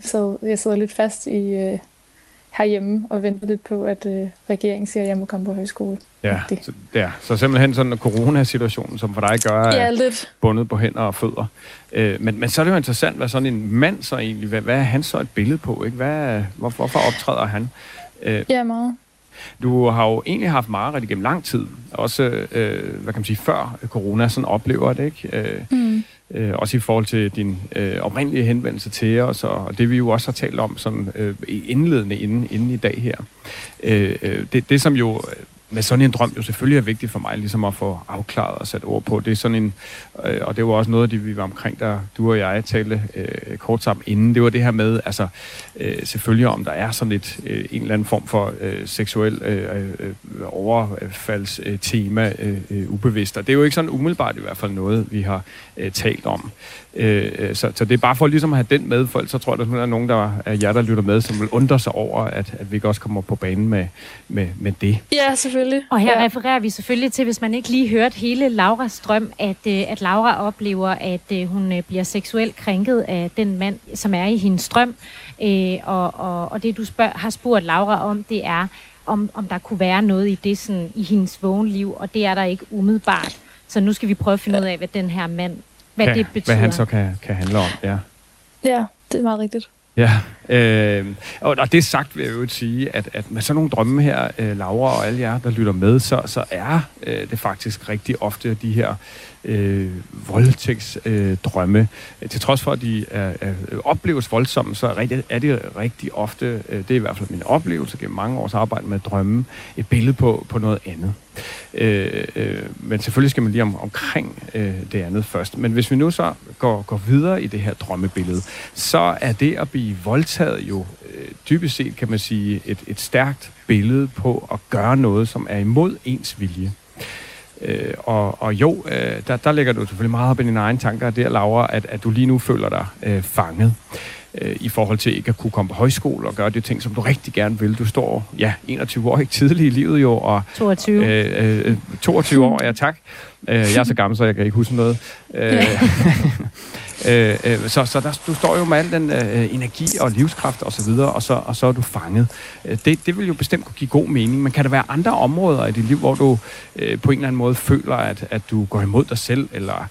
så jeg sidder lidt fast i, øh, herhjemme og venter lidt på, at øh, regeringen siger, at jeg må komme på højskole. Ja, så, ja, så simpelthen sådan en coronasituation, som for dig gør, ja, lidt. bundet på hænder og fødder. Øh, men, men så er det jo interessant, hvad sådan en mand så egentlig, hvad, hvad er han så et billede på? Ikke? Hvad, hvor, hvorfor optræder han? Øh, ja, meget. Du har jo egentlig haft meget igennem lang tid, også øh, hvad kan man sige, før corona sådan oplever det, ikke? Øh, mm øh, også i forhold til din øh, oprindelige henvendelse til os, og det vi jo også har talt om sådan, øh, indledende inden, inden i dag her. Øh, øh, det, det som jo men sådan en drøm jo selvfølgelig er vigtigt for mig ligesom at få afklaret og sat ord på. Det er sådan en, øh, og det var også noget af det, vi var omkring, der du og jeg talte øh, kort sammen inden. Det var det her med, altså øh, selvfølgelig om der er sådan et, øh, en eller anden form for øh, seksuel øh, øh, overfaldstema øh, øh, ubevidst. Og det er jo ikke sådan umiddelbart i hvert fald noget, vi har øh, talt om. Øh, så, så det er bare for ligesom at have den med, for så tror jeg, at der er nogen der er jer, der lytter med, som vil undre sig over, at, at vi ikke også kommer på banen med, med, med det. Ja, selvfølgelig. Og her ja. refererer vi selvfølgelig til, hvis man ikke lige hørte hele Lauras drøm, at, øh, at Laura oplever, at øh, hun øh, bliver seksuelt krænket af den mand, som er i hendes drøm. Øh, og, og, og det, du spørg, har spurgt Laura om, det er, om, om der kunne være noget i det sådan, i hendes vågenliv, og det er der ikke umiddelbart. Så nu skal vi prøve at finde ud af, hvad den her mand, hvad kan, det betyder. Hvad han så kan, kan handle om, ja. Ja, det er meget rigtigt. Ja, øh, og, og det sagt vil jeg jo sige, at, at med sådan nogle drømme her, øh, Laura og alle jer, der lytter med, så, så er øh, det faktisk rigtig ofte de her øh, voldtægtsdrømme. Øh, drømme. Til trods for, at de er, er, opleves voldsomme, så er, rigtig, er det rigtig ofte, øh, det er i hvert fald min oplevelse gennem mange års arbejde med drømme, et billede på, på noget andet. Øh, øh, men selvfølgelig skal man lige om, omkring øh, det andet først. Men hvis vi nu så går, går videre i det her drømmebillede, så er det at blive voldtaget jo øh, dybest set, kan man sige, et, et stærkt billede på at gøre noget, som er imod ens vilje. Øh, og, og jo, øh, der, der lægger du selvfølgelig meget op i dine egne tanker der, Laura, at, at du lige nu føler dig øh, fanget øh, i forhold til ikke at kunne komme på højskole og gøre de ting, som du rigtig gerne vil. Du står, ja, 21 år, ikke tidlig i livet jo, og 22. Øh, øh, 22 år, ja tak. Øh, jeg er så gammel, så jeg kan ikke huske noget. Øh, øh, øh, så så der, du står jo med al den øh, energi og livskraft og så videre, og så, og så er du fanget. Øh, det, det vil jo bestemt kunne give god mening, men kan der være andre områder i dit liv, hvor du øh, på en eller anden måde føler, at, at du går imod dig selv, eller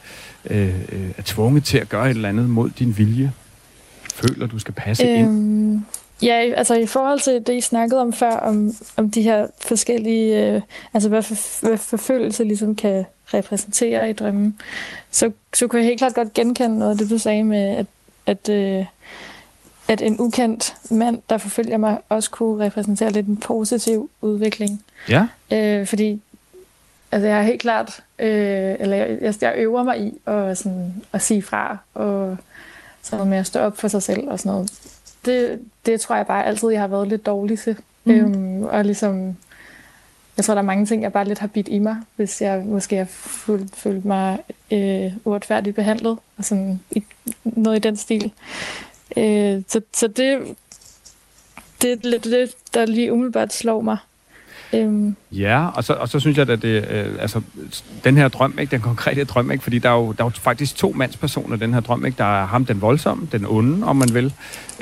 øh, øh, er tvunget til at gøre et eller andet mod din vilje? Føler, du skal passe øhm, ind? Ja, altså i forhold til det, I snakkede om før, om, om de her forskellige, øh, altså hvad, for, hvad forfølgelse ligesom kan repræsentere i drømmen, så, så kunne jeg helt klart godt genkende noget af det, du sagde med, at, at, øh, at en ukendt mand, der forfølger mig, også kunne repræsentere lidt en positiv udvikling. Ja. Øh, fordi altså jeg er helt klart, øh, eller jeg, jeg øver mig i at, sådan, at sige fra, og sådan noget med at stå op for sig selv og sådan noget. Det, det tror jeg bare altid, jeg har været lidt dårlig til. Mm. Øhm, og ligesom, jeg tror, der er mange ting, jeg bare lidt har bidt i mig, hvis jeg måske har følt, følt mig øh, uretfærdigt behandlet, og sådan i, noget i den stil. Øh, så, så det, det er lidt det, der lige umiddelbart slår mig. Øhm. Ja, og så, og så synes jeg, at det, øh, altså, den her drøm, ikke, den konkrete drøm, ikke, fordi der er, jo, der er jo faktisk to mandspersoner i den her drøm. Ikke? Der er ham, den voldsomme, den onde, om man vil,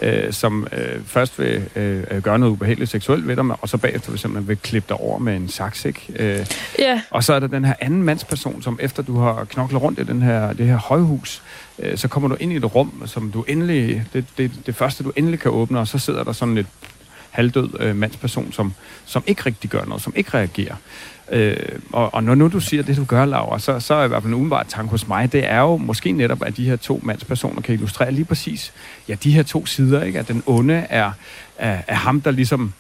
øh, som øh, først vil øh, gøre noget ubehageligt seksuelt ved dig, og så bagefter vil simpelthen vil klippe dig over med en saks. Ikke? Øh, yeah. Og så er der den her anden mandsperson, som efter du har knoklet rundt i den her, det her højhus, øh, så kommer du ind i et rum, som du endelig, det, det, det første du endelig kan åbne, og så sidder der sådan lidt halvdød øh, mandsperson, som, som ikke rigtig gør noget, som ikke reagerer. Øh, og, og når nu du siger det, du gør, Laura, så, så er i hvert fald en umiddelbart tanke hos mig, det er jo måske netop, at de her to mandspersoner kan illustrere lige præcis, ja, de her to sider, ikke? at den onde er, er, er ham, der ligesom...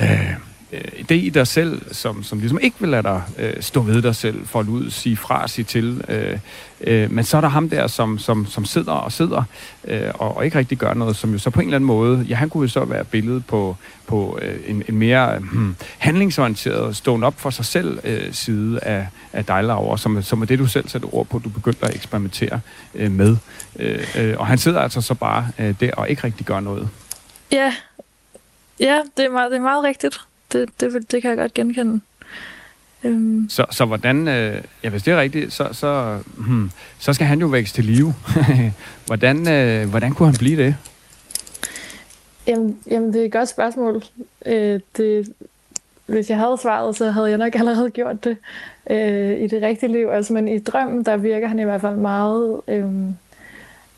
Øh, øh, det i dig selv, som, som ligesom ikke vil lade dig øh, stå ved dig selv, for ud, sige fra, sige til. Øh, øh, men så er der ham der, som, som, som sidder og sidder, øh, og, og ikke rigtig gør noget, som jo så på en eller anden måde, ja, han kunne jo så være billedet på, på øh, en, en mere øh, handlingsorienteret, stående op for sig selv øh, side af, af dig, Laura, som, som er det, du selv sætter ord på, du begyndte at eksperimentere øh, med. Øh, øh, og han sidder altså så bare øh, der og ikke rigtig gør noget. Ja, ja det, er meget, det er meget rigtigt det, det, det kan jeg godt genkende. Øhm. Så, så hvordan, øh, ja, hvis det er rigtigt, så, så, hmm, så skal han jo vækst til live. hvordan, øh, hvordan kunne han blive det? Jamen, jamen, det er et godt spørgsmål. Øh, det, hvis jeg havde svaret, så havde jeg nok allerede gjort det øh, i det rigtige liv. Altså, men i drømmen, der virker han i hvert fald meget... Øh,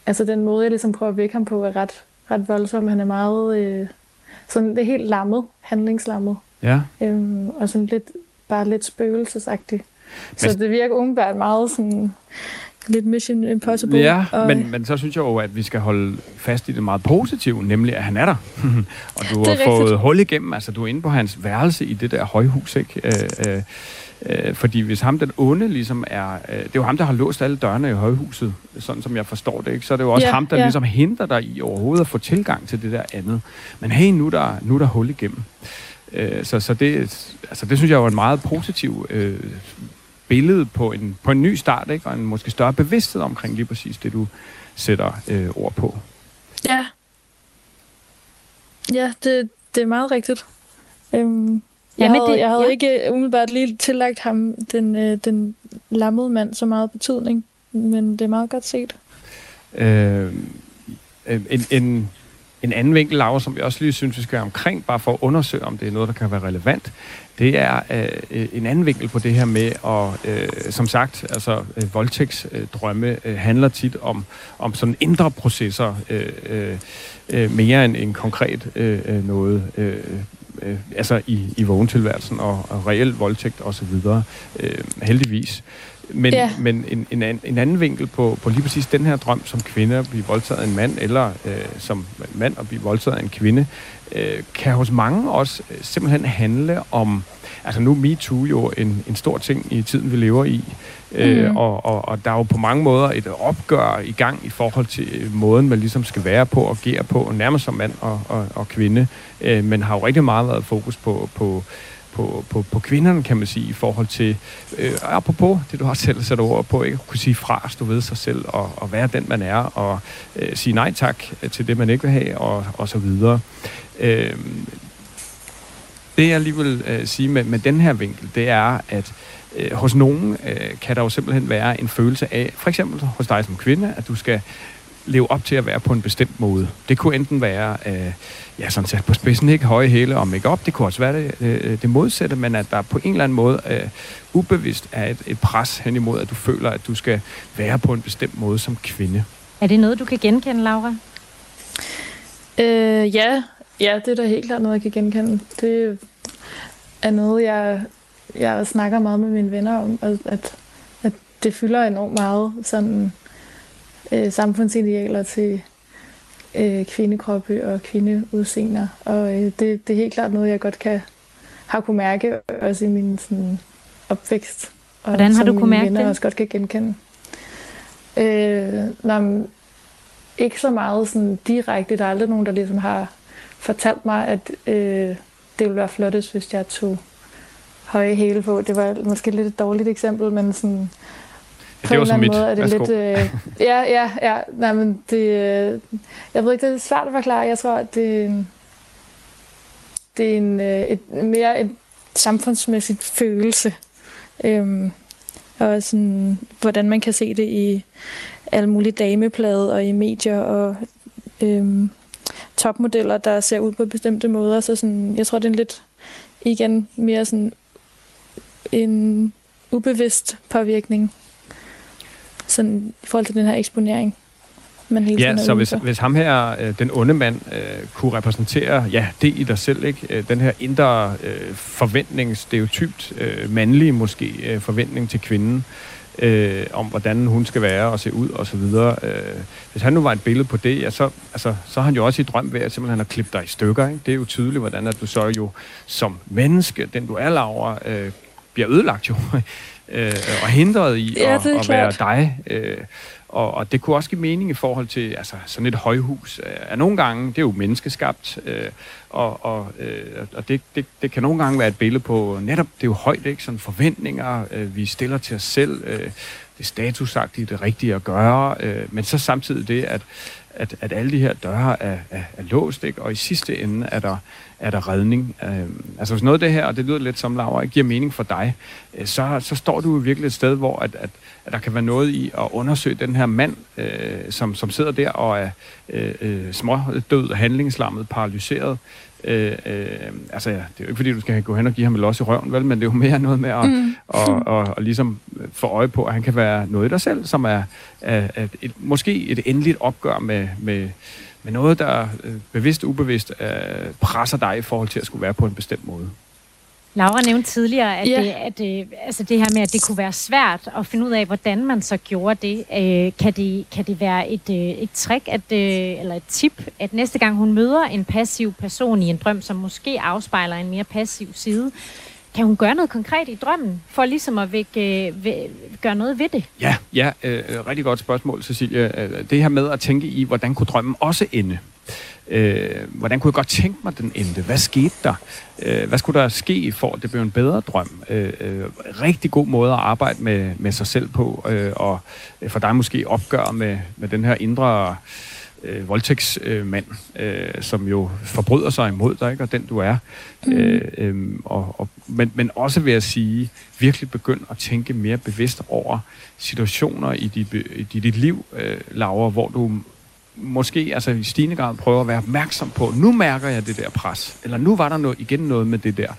altså, den måde, jeg ligesom prøver at vække ham på, er ret, ret voldsom. Han er meget... Øh, sådan, det er helt lammet, handlingslammet. Ja. Øhm, og sådan lidt, bare lidt spøgelsesagtigt. Så det virker umiddelbart meget sådan lidt Mission Impossible. Ja, og, men, men så synes jeg jo, at vi skal holde fast i det meget positive, nemlig at han er der. og du har fået rigtigt. hul igennem, altså du er inde på hans værelse i det der højhus, ikke? Øh, øh, øh, fordi hvis ham den onde ligesom er, øh, det er jo ham, der har låst alle dørene i højhuset, sådan som jeg forstår det, ikke? Så er det jo også Ja, ham, der ja. ligesom hindrer dig i overhovedet at få tilgang til det der andet. Men hey, nu er der, nu er der hul igennem. Øh, så, så det, altså det synes jeg var en meget positiv øh, billede på en, på en ny start, ikke? og en måske større bevidsthed omkring lige præcis det, du sætter øh, ord på. Ja. Ja, det, det er meget rigtigt. Øhm, jeg, men havde, det- jeg havde ja. ikke umiddelbart lige tillagt ham, den, øh, den lammede mand, så meget betydning. Men det er meget godt set. Øh, en, en, en anden vinkel, Laura, som jeg også lige synes, vi skal omkring, bare for at undersøge, om det er noget, der kan være relevant, det er øh, en anden vinkel på det her med, og øh, som sagt, altså øh, voldtægtsdrømme øh, handler tit om, om sådan indre processer, øh, øh, øh, mere end en konkret øh, øh, noget, øh, øh, altså i, i vågentilværelsen og, og reel voldtægt osv., øh, heldigvis. Men, Ja. men en, en, an- en anden vinkel på, på lige præcis den her drøm som kvinde at blive voldtaget af en mand, eller øh, som mand at blive voldtaget af en kvinde, øh, kan hos mange også øh, simpelthen handle om, altså nu er MeToo jo en, en stor ting i tiden, vi lever i, øh, Mhm. og, og, og der er jo på mange måder et opgør i gang i forhold til øh, måden, man ligesom skal være på og agere på, nærmest som mand og, og, og kvinde, øh, men har jo rigtig meget været fokus på, på på, på, på kvinderne, kan man sige, i forhold til, øh, apropos det, du har selv sat ord på, ikke? at kunne sige fra, stå ved sig selv, og, og være den, man er, og øh, sige nej tak til det, man ikke vil have, og, og så videre. Øh, det, jeg lige vil øh, sige med, med den her vinkel, det er, at øh, hos nogen øh, kan der jo simpelthen være en følelse af, for eksempel hos dig som kvinde, at du skal leve op til at være på en bestemt måde. Det kunne enten være, øh, ja, sådan sat på spidsen, ikke høje hæle og make op. Det kunne også være det, øh, det modsatte, men at der på en eller anden måde øh, ubevidst er et, et pres hen imod, at du føler, at du skal være på en bestemt måde som kvinde. Er det noget, du kan genkende, Laura? Øh, ja. ja, det er da helt klart noget, jeg kan genkende. Det er noget, jeg, jeg snakker meget med mine venner om, at, at, at det fylder enormt meget sådan øh, samfundsidealer til øh, kvindekroppe og kvindeudseender. Og øh, det, det er helt klart noget, jeg godt kan har kunne mærke også i min sådan, opvækst. Og Hvordan har du kunne mærke venner det? også godt kan genkende. Øh, nå, men ikke så meget sådan direkte. Der er aldrig nogen, der ligesom har fortalt mig, at øh, det ville være flottest, hvis jeg tog høje hæle på. Det var måske lidt et dårligt eksempel, men sådan Ja, det en var så eller anden mit. måde er det Værsgo. lidt... Øh, ja, ja, ja. Nej, men det... Øh, jeg ved ikke, det er svært at forklare. Jeg tror, at det en, det er en, øh, et, mere et samfundsmæssigt følelse. Øhm, og sådan, hvordan man kan se det i alle mulige dameplade og i medier og øhm, topmodeller, der ser ud på bestemte måder. Så sådan, jeg tror, det er en lidt, igen, mere sådan en ubevidst påvirkning sådan, i forhold til den her eksponering. Man hele Ja, så hvis, for. hvis ham her, øh, den onde mand, øh, kunne repræsentere ja, det i dig selv, ikke? Øh, den her indre øh, forventning, stereotypt øh, mandlige måske øh, forventning til kvinden, øh, om hvordan hun skal være og se ud og så videre. Øh, hvis han nu var et billede på det, ja, så, altså, så er han jo også i drøm ved at simpelthen at klippe dig i stykker. Ikke? Det er jo tydeligt, hvordan at du så jo som menneske, den du er, Laura, øh, bliver ødelagt jo, øh, og hindret i Ja, at, at være dig. Øh, og, og det kunne også give mening i forhold til altså, sådan et højhus. Øh, Er nogle gange, det er jo menneskeskabt, øh, og, og, øh, og det, det, det kan nogle gange være et billede på, netop det er jo højt, ikke? Sådan forventninger, øh, vi stiller til os selv, øh, det er statusagtigt, det rigtige at gøre, øh, men så samtidig det, at, at, at alle de her døre er, er, er låst, ikke? og i sidste ende er der, er der redning. Øh, altså hvis noget af det her, og det lyder lidt som Laura, ikke giver mening for dig, øh, så, så står du virkelig et sted, hvor at, at, at der kan være noget i at undersøge den her mand, øh, som, som sidder der og er øh, øh, smådød, handlingslammet, paralyseret. Øh, øh, altså ja, det er jo ikke fordi, du skal gå hen og give ham et los i røven, vel, men det er jo mere noget med at mm. og, og, og ligesom få øje på, at han kan være noget i dig selv, som er, er, er et, måske et endeligt opgør med, med, med noget, der øh, bevidst og ubevidst øh, presser dig i forhold til at skulle være på en bestemt måde. Laura nævnte tidligere, at, yeah. det, at øh, altså det her med, at det kunne være svært at finde ud af, hvordan man så gjorde det. Øh, kan, det kan det være et, øh, et trick, at, øh, eller et tip, at næste gang hun møder en passiv person i en drøm, som måske afspejler en mere passiv side, kan hun gøre noget konkret i drømmen, for ligesom at vække, øh, væ, gøre noget ved det? Ja, ja øh, rigtig godt spørgsmål, Cecilia. Øh, det her med at tænke i, hvordan kunne drømmen også ende? Øh, hvordan kunne jeg godt tænke mig, den endte? Hvad skete der? Øh, hvad skulle der ske for, at det blev en bedre drøm? Øh, øh, rigtig god måde at arbejde med, med sig selv på, øh, og for dig måske opgør med, med den her indre øh, voldtægtsmand, øh, som jo forbryder sig imod dig, ikke? og den du er. Mm. Øh, øh, og, og, men, men også vil jeg sige, virkelig begynd at tænke mere bevidst over situationer i dit, i dit liv, øh, Laura, hvor du måske altså i stigende grad prøver at være opmærksom på, nu mærker jeg det der pres, eller nu var der noget, igen noget med det der.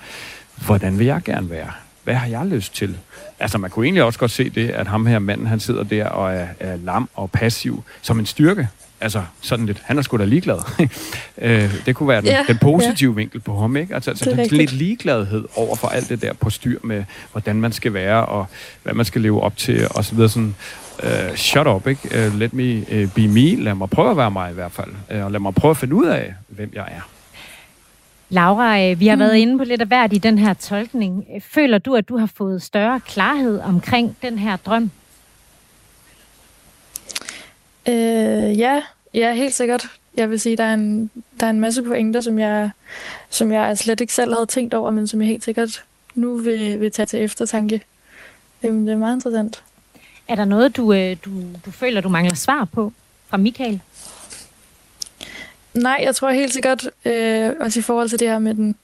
Hvordan vil jeg gerne være? Hvad har jeg lyst til? Altså man kunne egentlig også godt se det, at ham her manden, han sidder der og er, er lam og passiv som en styrke. Altså sådan lidt, han er sgu da ligeglad. øh, det kunne være den, ja, den positive ja. vinkel på ham, ikke? Altså, altså lidt ligegladhed over for alt det der på styr med, hvordan man skal være, og hvad man skal leve op til, og så videre sådan uh, shut up, ikke? Uh, let me uh, be me. Lad mig prøve at være mig i hvert fald. Uh, og lad mig prøve at finde ud af, hvem jeg er. Laura, vi har mm. været inde på lidt af hvert i den her tolkning. Føler du, at du har fået større klarhed omkring den her drøm? Øh, ja, ja, helt sikkert. Jeg vil sige, der er en, der er en masse pointer, som jeg, som jeg slet ikke selv havde tænkt over, men som jeg helt sikkert nu vil, vil tage til eftertanke. Øhm, det er meget interessant. Er der noget, du, øh, du, du føler, du mangler svar på fra Michael? Nej, jeg tror helt sikkert, øh, også i forhold til det her med den,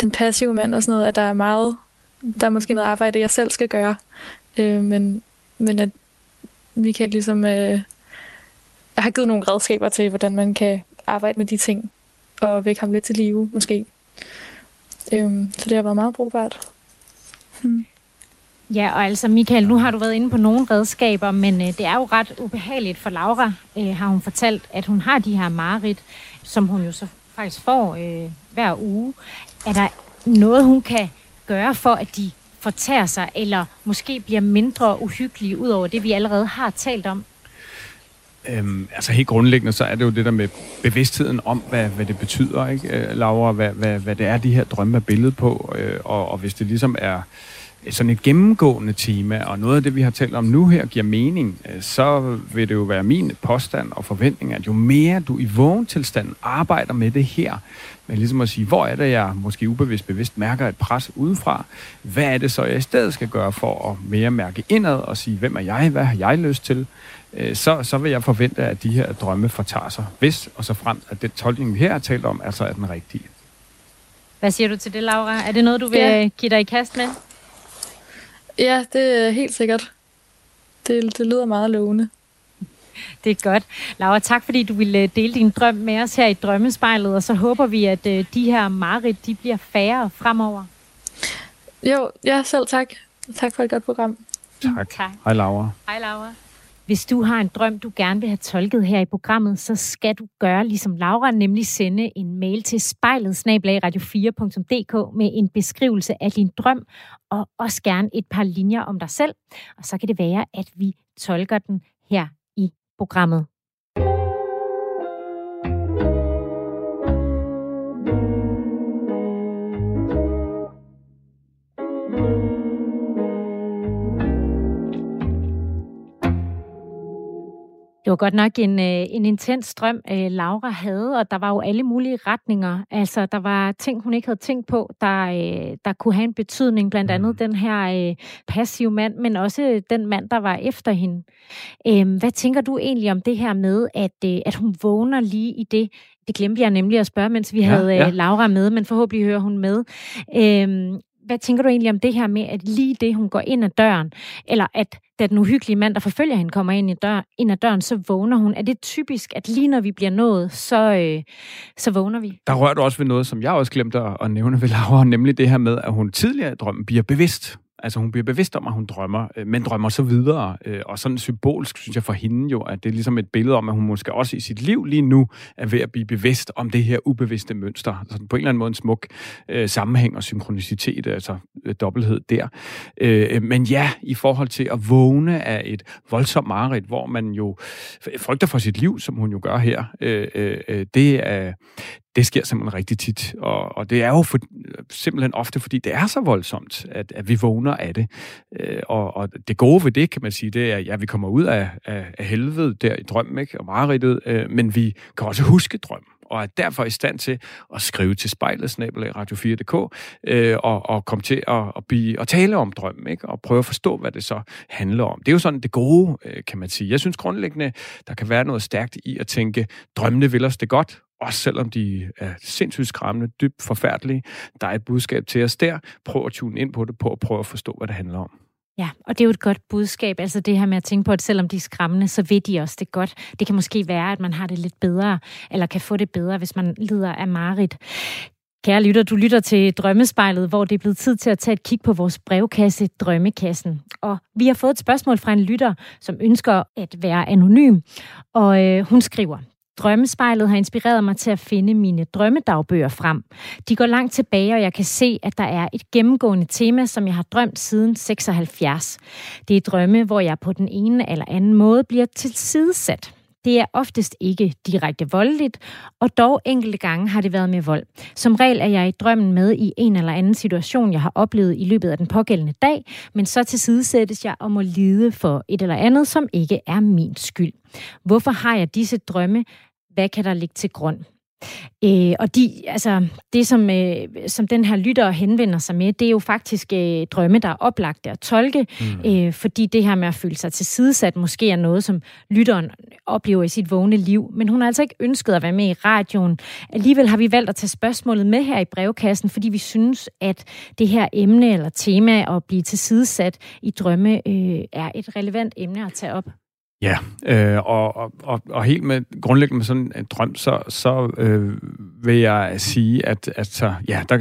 den passive mand og sådan noget, at der er meget, der er måske noget arbejde, jeg selv skal gøre. Øh, men, men at Michael ligesom øh, jeg har givet nogle redskaber til, hvordan man kan arbejde med de ting, og vække ham lidt til live, måske. Øhm, så det har været meget brugbart. Hmm. Ja, og altså Michael, nu har du været inde på nogle redskaber, men øh, det er jo ret ubehageligt for Laura, øh, har hun fortalt, at hun har de her mareridt, som hun jo så faktisk får øh, hver uge. Er der noget, hun kan gøre for, at de fortærer sig, eller måske bliver mindre uhyggelige, ud over det, vi allerede har talt om? Øhm, altså helt grundlæggende, så er det jo det der med bevidstheden om, hvad, hvad det betyder, ikke, øh, Laura? Hvad, hvad, hvad det er, de her drømme er billedet på. Øh, og, og hvis det ligesom er sådan et gennemgående tema, og noget af det, vi har talt om nu her, giver mening, øh, så vil det jo være min påstand og forventning, at jo mere du i vågen tilstand arbejder med det her, men ligesom at sige, hvor er det, jeg måske ubevidst bevidst mærker et pres udefra, hvad er det så, jeg i stedet skal gøre for at mere mærke indad og sige, hvem er jeg, hvad har jeg lyst til, så, så vil jeg forvente, at de her drømme fortager sig, hvis og så frem, at den tolkning, vi her har talt om, altså er den rigtige. Hvad siger du til det, Laura? Er det noget, du vil ja. give dig i kast med? Ja, det er helt sikkert. Det, det lyder meget lovende. Det er godt. Laura, tak fordi du ville øh, dele din drøm med os her i Drømmespejlet, og så håber vi, at øh, de her mareridt, de bliver færre fremover. Jo, ja, selv tak. Tak for et godt program. Tak. tak. Hej Laura. Hej Laura. Hvis du har en drøm, du gerne vil have tolket her i programmet, så skal du gøre ligesom Laura, nemlig sende en mail til spejlet radio4.dk med en beskrivelse af din drøm, og også gerne et par linjer om dig selv. Og så kan det være, at vi tolker den her i programmet. Det var godt nok en, øh, en intens drøm, øh, Laura havde, og der var jo alle mulige retninger. Altså, der var ting, hun ikke havde tænkt på, der, øh, der kunne have en betydning. Blandt andet mm. den her passive mand, men også den mand, der var efter hende. Øhm, hvad tænker du egentlig om det her med, at, at hun vågner lige i det? Det glemte jeg nemlig at spørge, mens vi ja, havde ja. Laura med, men forhåbentlig hører hun med. Øhm, hvad tænker du egentlig om det her med, at lige det, hun går ind ad døren, eller at da den uhyggelige mand, der forfølger hende, kommer ind, i dør, ind ad døren, så vågner hun. Er det typisk, at lige når vi bliver nået, så, øh, så vågner vi? Der rører du også ved noget, som jeg også glemte at, at nævne ved Laura, nemlig det her med, at hun tidligere i drømmen bliver bevidst Altså hun bliver bevidst om, at hun drømmer, øh, men drømmer så videre. Øh, og sådan symbolsk synes jeg for hende jo, at det er ligesom et billede om, at hun måske også i sit liv lige nu er ved at blive bevidst om det her ubevidste mønster. Så på en eller anden måde en smuk øh, sammenhæng og synkronicitet, altså øh, dobbelthed der. Øh, men ja, i forhold til at vågne af et voldsomt mareridt, hvor man jo frygter for sit liv, som hun jo gør her, øh, øh, øh det er det sker simpelthen rigtig tit. Og, og det er jo for, simpelthen ofte, fordi det er så voldsomt, at, at vi vågner af det. Øh, og, og det gode ved det, kan man sige, det er, ja, vi kommer ud af, af, af helvede der i drømmen, ikke? og mareridtet, øh, men vi kan også huske drømmen og er derfor i stand til at skrive til spejlet, snabelag radio4.dk, øh, og, og komme til at, at, blive, at tale om drømmen, ikke? og prøve at forstå, hvad det så handler om. Det er jo sådan det gode, øh, kan man sige. Jeg synes grundlæggende, der kan være noget stærkt i at tænke, drømmene vil os det godt, også selvom de er sindssygt skræmmende, dybt forfærdelige. Der er et budskab til os der. Prøv at tune ind på det, på at prøve at forstå, hvad det handler om. Ja, og det er jo et godt budskab, altså det her med at tænke på, at selvom de er skræmmende, så ved de også det godt. Det kan måske være, at man har det lidt bedre, eller kan få det bedre, hvis man lider af marit. Kære lytter, du lytter til Drømmespejlet, hvor det er blevet tid til at tage et kig på vores brevkasse, Drømmekassen. Og vi har fået et spørgsmål fra en lytter, som ønsker at være anonym, og øh, hun skriver, Drømmespejlet har inspireret mig til at finde mine drømmedagbøger frem. De går langt tilbage, og jeg kan se, at der er et gennemgående tema, som jeg har drømt siden 76. Det er drømme, hvor jeg på den ene eller anden måde bliver tilsidesat. Det er oftest ikke direkte voldeligt, og dog enkelte gange har det været med vold. Som regel er jeg i drømmen med i en eller anden situation, jeg har oplevet i løbet af den pågældende dag, men så tilsidesættes jeg og må lide for et eller andet, som ikke er min skyld. Hvorfor har jeg disse drømme? Hvad kan der ligge til grund? Øh, og de, altså, det, som, øh, som den her lytter henvender sig med, det er jo faktisk øh, drømme, der er oplagt at tolke, mm. øh, fordi det her med at føle sig tilsidesat måske er noget, som lytteren oplever i sit vågne liv. Men hun har altså ikke ønsket at være med i radioen. Alligevel har vi valgt at tage spørgsmålet med her i brevkassen, fordi vi synes, at det her emne eller tema at blive tilsidesat i drømme øh, er et relevant emne at tage op. Ja, øh, og, og, og helt med grundlæggende med sådan en drøm, så, så øh, vil jeg sige, at altså, ja, der,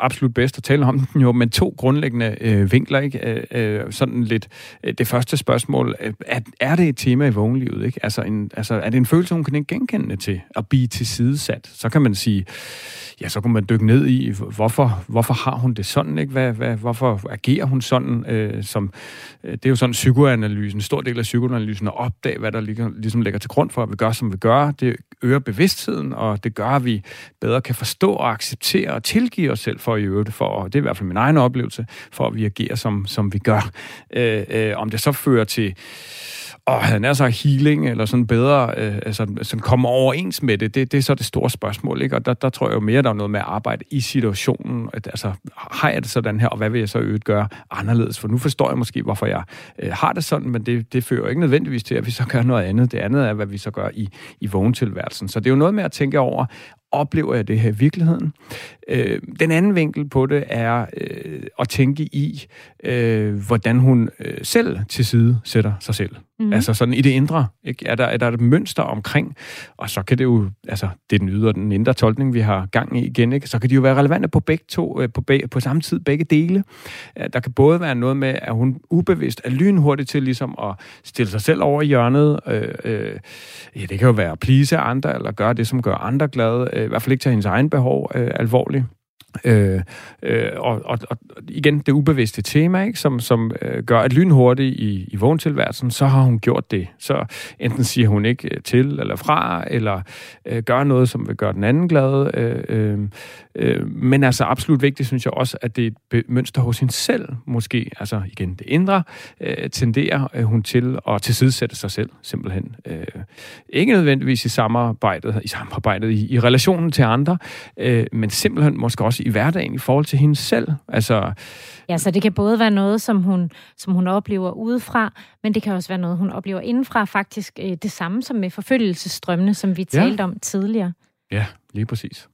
absolut bedst at tale om den jo, men to grundlæggende øh, vinkler, ikke? Øh, øh, sådan lidt, øh, det første spørgsmål, øh, er, er det et tema i vågenlivet, ikke? Altså, en, altså, er det en følelse, hun kan ikke genkende til, at blive tilsidesat? Så kan man sige, ja, så kan man dykke ned i, hvorfor, hvorfor har hun det sådan, ikke? Hvad, hvad, hvorfor agerer hun sådan? Øh, som, Øh, det er jo sådan psykoanalysen, en stor del af psykoanalysen, at opdage, hvad der ligger, ligesom ligger til grund for, at vi gør, som vi gør. Det øger bevidstheden, og det gør, at vi bedre kan forstå og acceptere og tilgive os selv for at øve det, for, og det er i hvert fald min egen oplevelse, for at vi agerer, som, som vi gør. Øh, øh, om det så fører til og han er så healing, eller sådan bedre, øh, altså sådan komme overens med det, det, det er så det store spørgsmål, ikke? Og der, der tror jeg jo mere, der er noget med at arbejde i situationen. At, altså, har jeg det sådan her, og hvad vil jeg så øvrigt gøre anderledes? For nu forstår jeg måske, hvorfor jeg øh, har det sådan, men det, det fører ikke nødvendigvis til, at vi så gør noget andet. Det andet er, hvad vi så gør i, i vågentilværelsen. Så det er jo noget med at tænke over, oplever jeg det her i virkeligheden? Øh, den anden vinkel på det er øh, at tænke i, øh, hvordan hun øh, selv til side sætter sig selv. Mm. Altså sådan i det indre. Ikke? Er, der, er der et mønster omkring? Og så kan det jo, altså det er den ydre den indre tolkning, vi har gang i igen, ikke? så kan de jo være relevante på begge to, øh, på, be, på samme tid, begge dele. Øh, der kan både være noget med, at hun ubevidst er lynhurtig til ligesom at stille sig selv over i hjørnet. Øh, øh, ja, det kan jo være at please andre, eller gøre det, som gør andre glade. Øh, I hvert fald ikke tage hendes egen behov øh, alvorligt. Øh, øh, og, og, og igen, det ubevidste tema, ikke, som, som øh, gør, at lynhurtigt i, i vågentilværelsen, så har hun gjort det. Så enten siger hun ikke øh, til eller fra, eller øh, gør noget, som vil gøre den anden glad. Øh, øh, øh, men altså absolut vigtigt, synes jeg også, at det er et mønster hos hende selv, måske, altså igen det indre, øh, tenderer øh, hun til at tilsidesætte sig selv, simpelthen. Øh, ikke nødvendigvis i samarbejdet, i samarbejdet i, i relationen til andre, øh, men simpelthen måske også i hverdagen i forhold til hende selv. Altså, ja, så det kan både være noget, som hun, som hun oplever udefra, men det kan også være noget, hun oplever indenfra. Faktisk øh, det samme som med forfølgelsesstrømmene, som vi ja. talte om tidligere. Ja, lige præcis.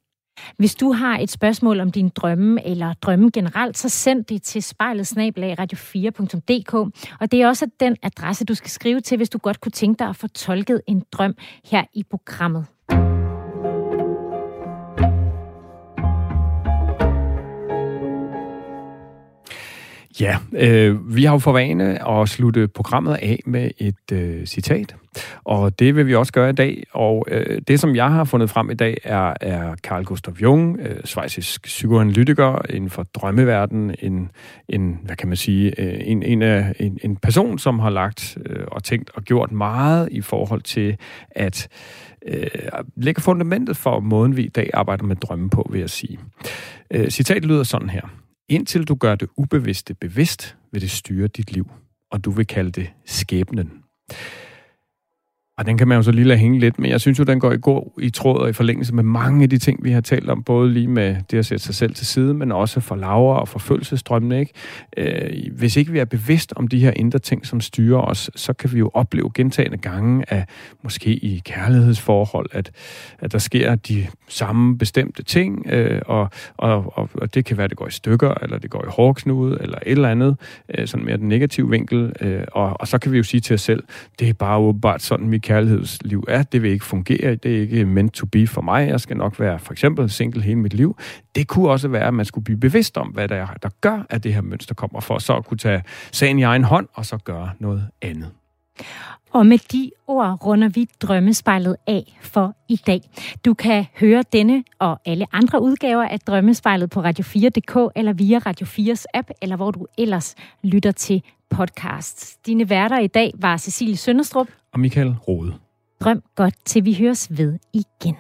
Hvis du har et spørgsmål om din drømme eller drømme generelt, så send det til spejletsnabelag radio4.dk. Og det er også den adresse, du skal skrive til, hvis du godt kunne tænke dig at få tolket en drøm her i programmet. Ja, øh, vi har jo for vane at slutte programmet af med et øh, citat, og det vil vi også gøre i dag. Og øh, det, som jeg har fundet frem i dag, er, er Carl Gustav Jung, øh, svejsisk psykoanalytiker inden for drømmeverdenen, en, en hvad kan man sige, øh, en, en, en, en person, som har lagt øh, og tænkt og gjort meget i forhold til at øh, lægge fundamentet for måden, vi i dag arbejder med drømme på, vil jeg sige. Øh, citatet lyder sådan her. Indtil du gør det ubevidste bevidst, vil det styre dit liv, og du vil kalde det skæbnen. Og den kan man jo så lige lade hænge lidt, men jeg synes jo, den går i god i tråd og i forlængelse med mange af de ting, vi har talt om, både lige med det at sætte sig selv til side, men også for lavere og forfølgelsestrømmene. Ikke? Øh, hvis ikke vi er bevidst om de her indre ting, som styrer os, så kan vi jo opleve gentagende gange af, måske i kærlighedsforhold, at, at der sker de samme bestemte ting, øh, og, og, og, og det kan være, at det går i stykker, eller det går i hårdknude, eller et eller andet, øh, sådan mere den negative vinkel, øh, og, og så kan vi jo sige til os selv, det er bare åbenbart sådan, vi kærlighedsliv er. Det vil ikke fungere. Det er ikke meant to be for mig. Jeg skal nok være for eksempel single hele mit liv. Det kunne også være, at man skulle blive bevidst om, hvad der er, der gør, at det her mønster kommer, for så at kunne tage sagen i egen hånd og så gøre noget andet. Og med de ord runder vi Drømmespejlet af for i dag. Du kan høre denne og alle andre udgaver af Drømmespejlet på Radio4.dk eller via Radio 4's app, eller hvor du ellers lytter til podcasts. Dine værter i dag var Cecilie Sønderstrup og Michael Rode. Drøm godt til vi høres ved igen.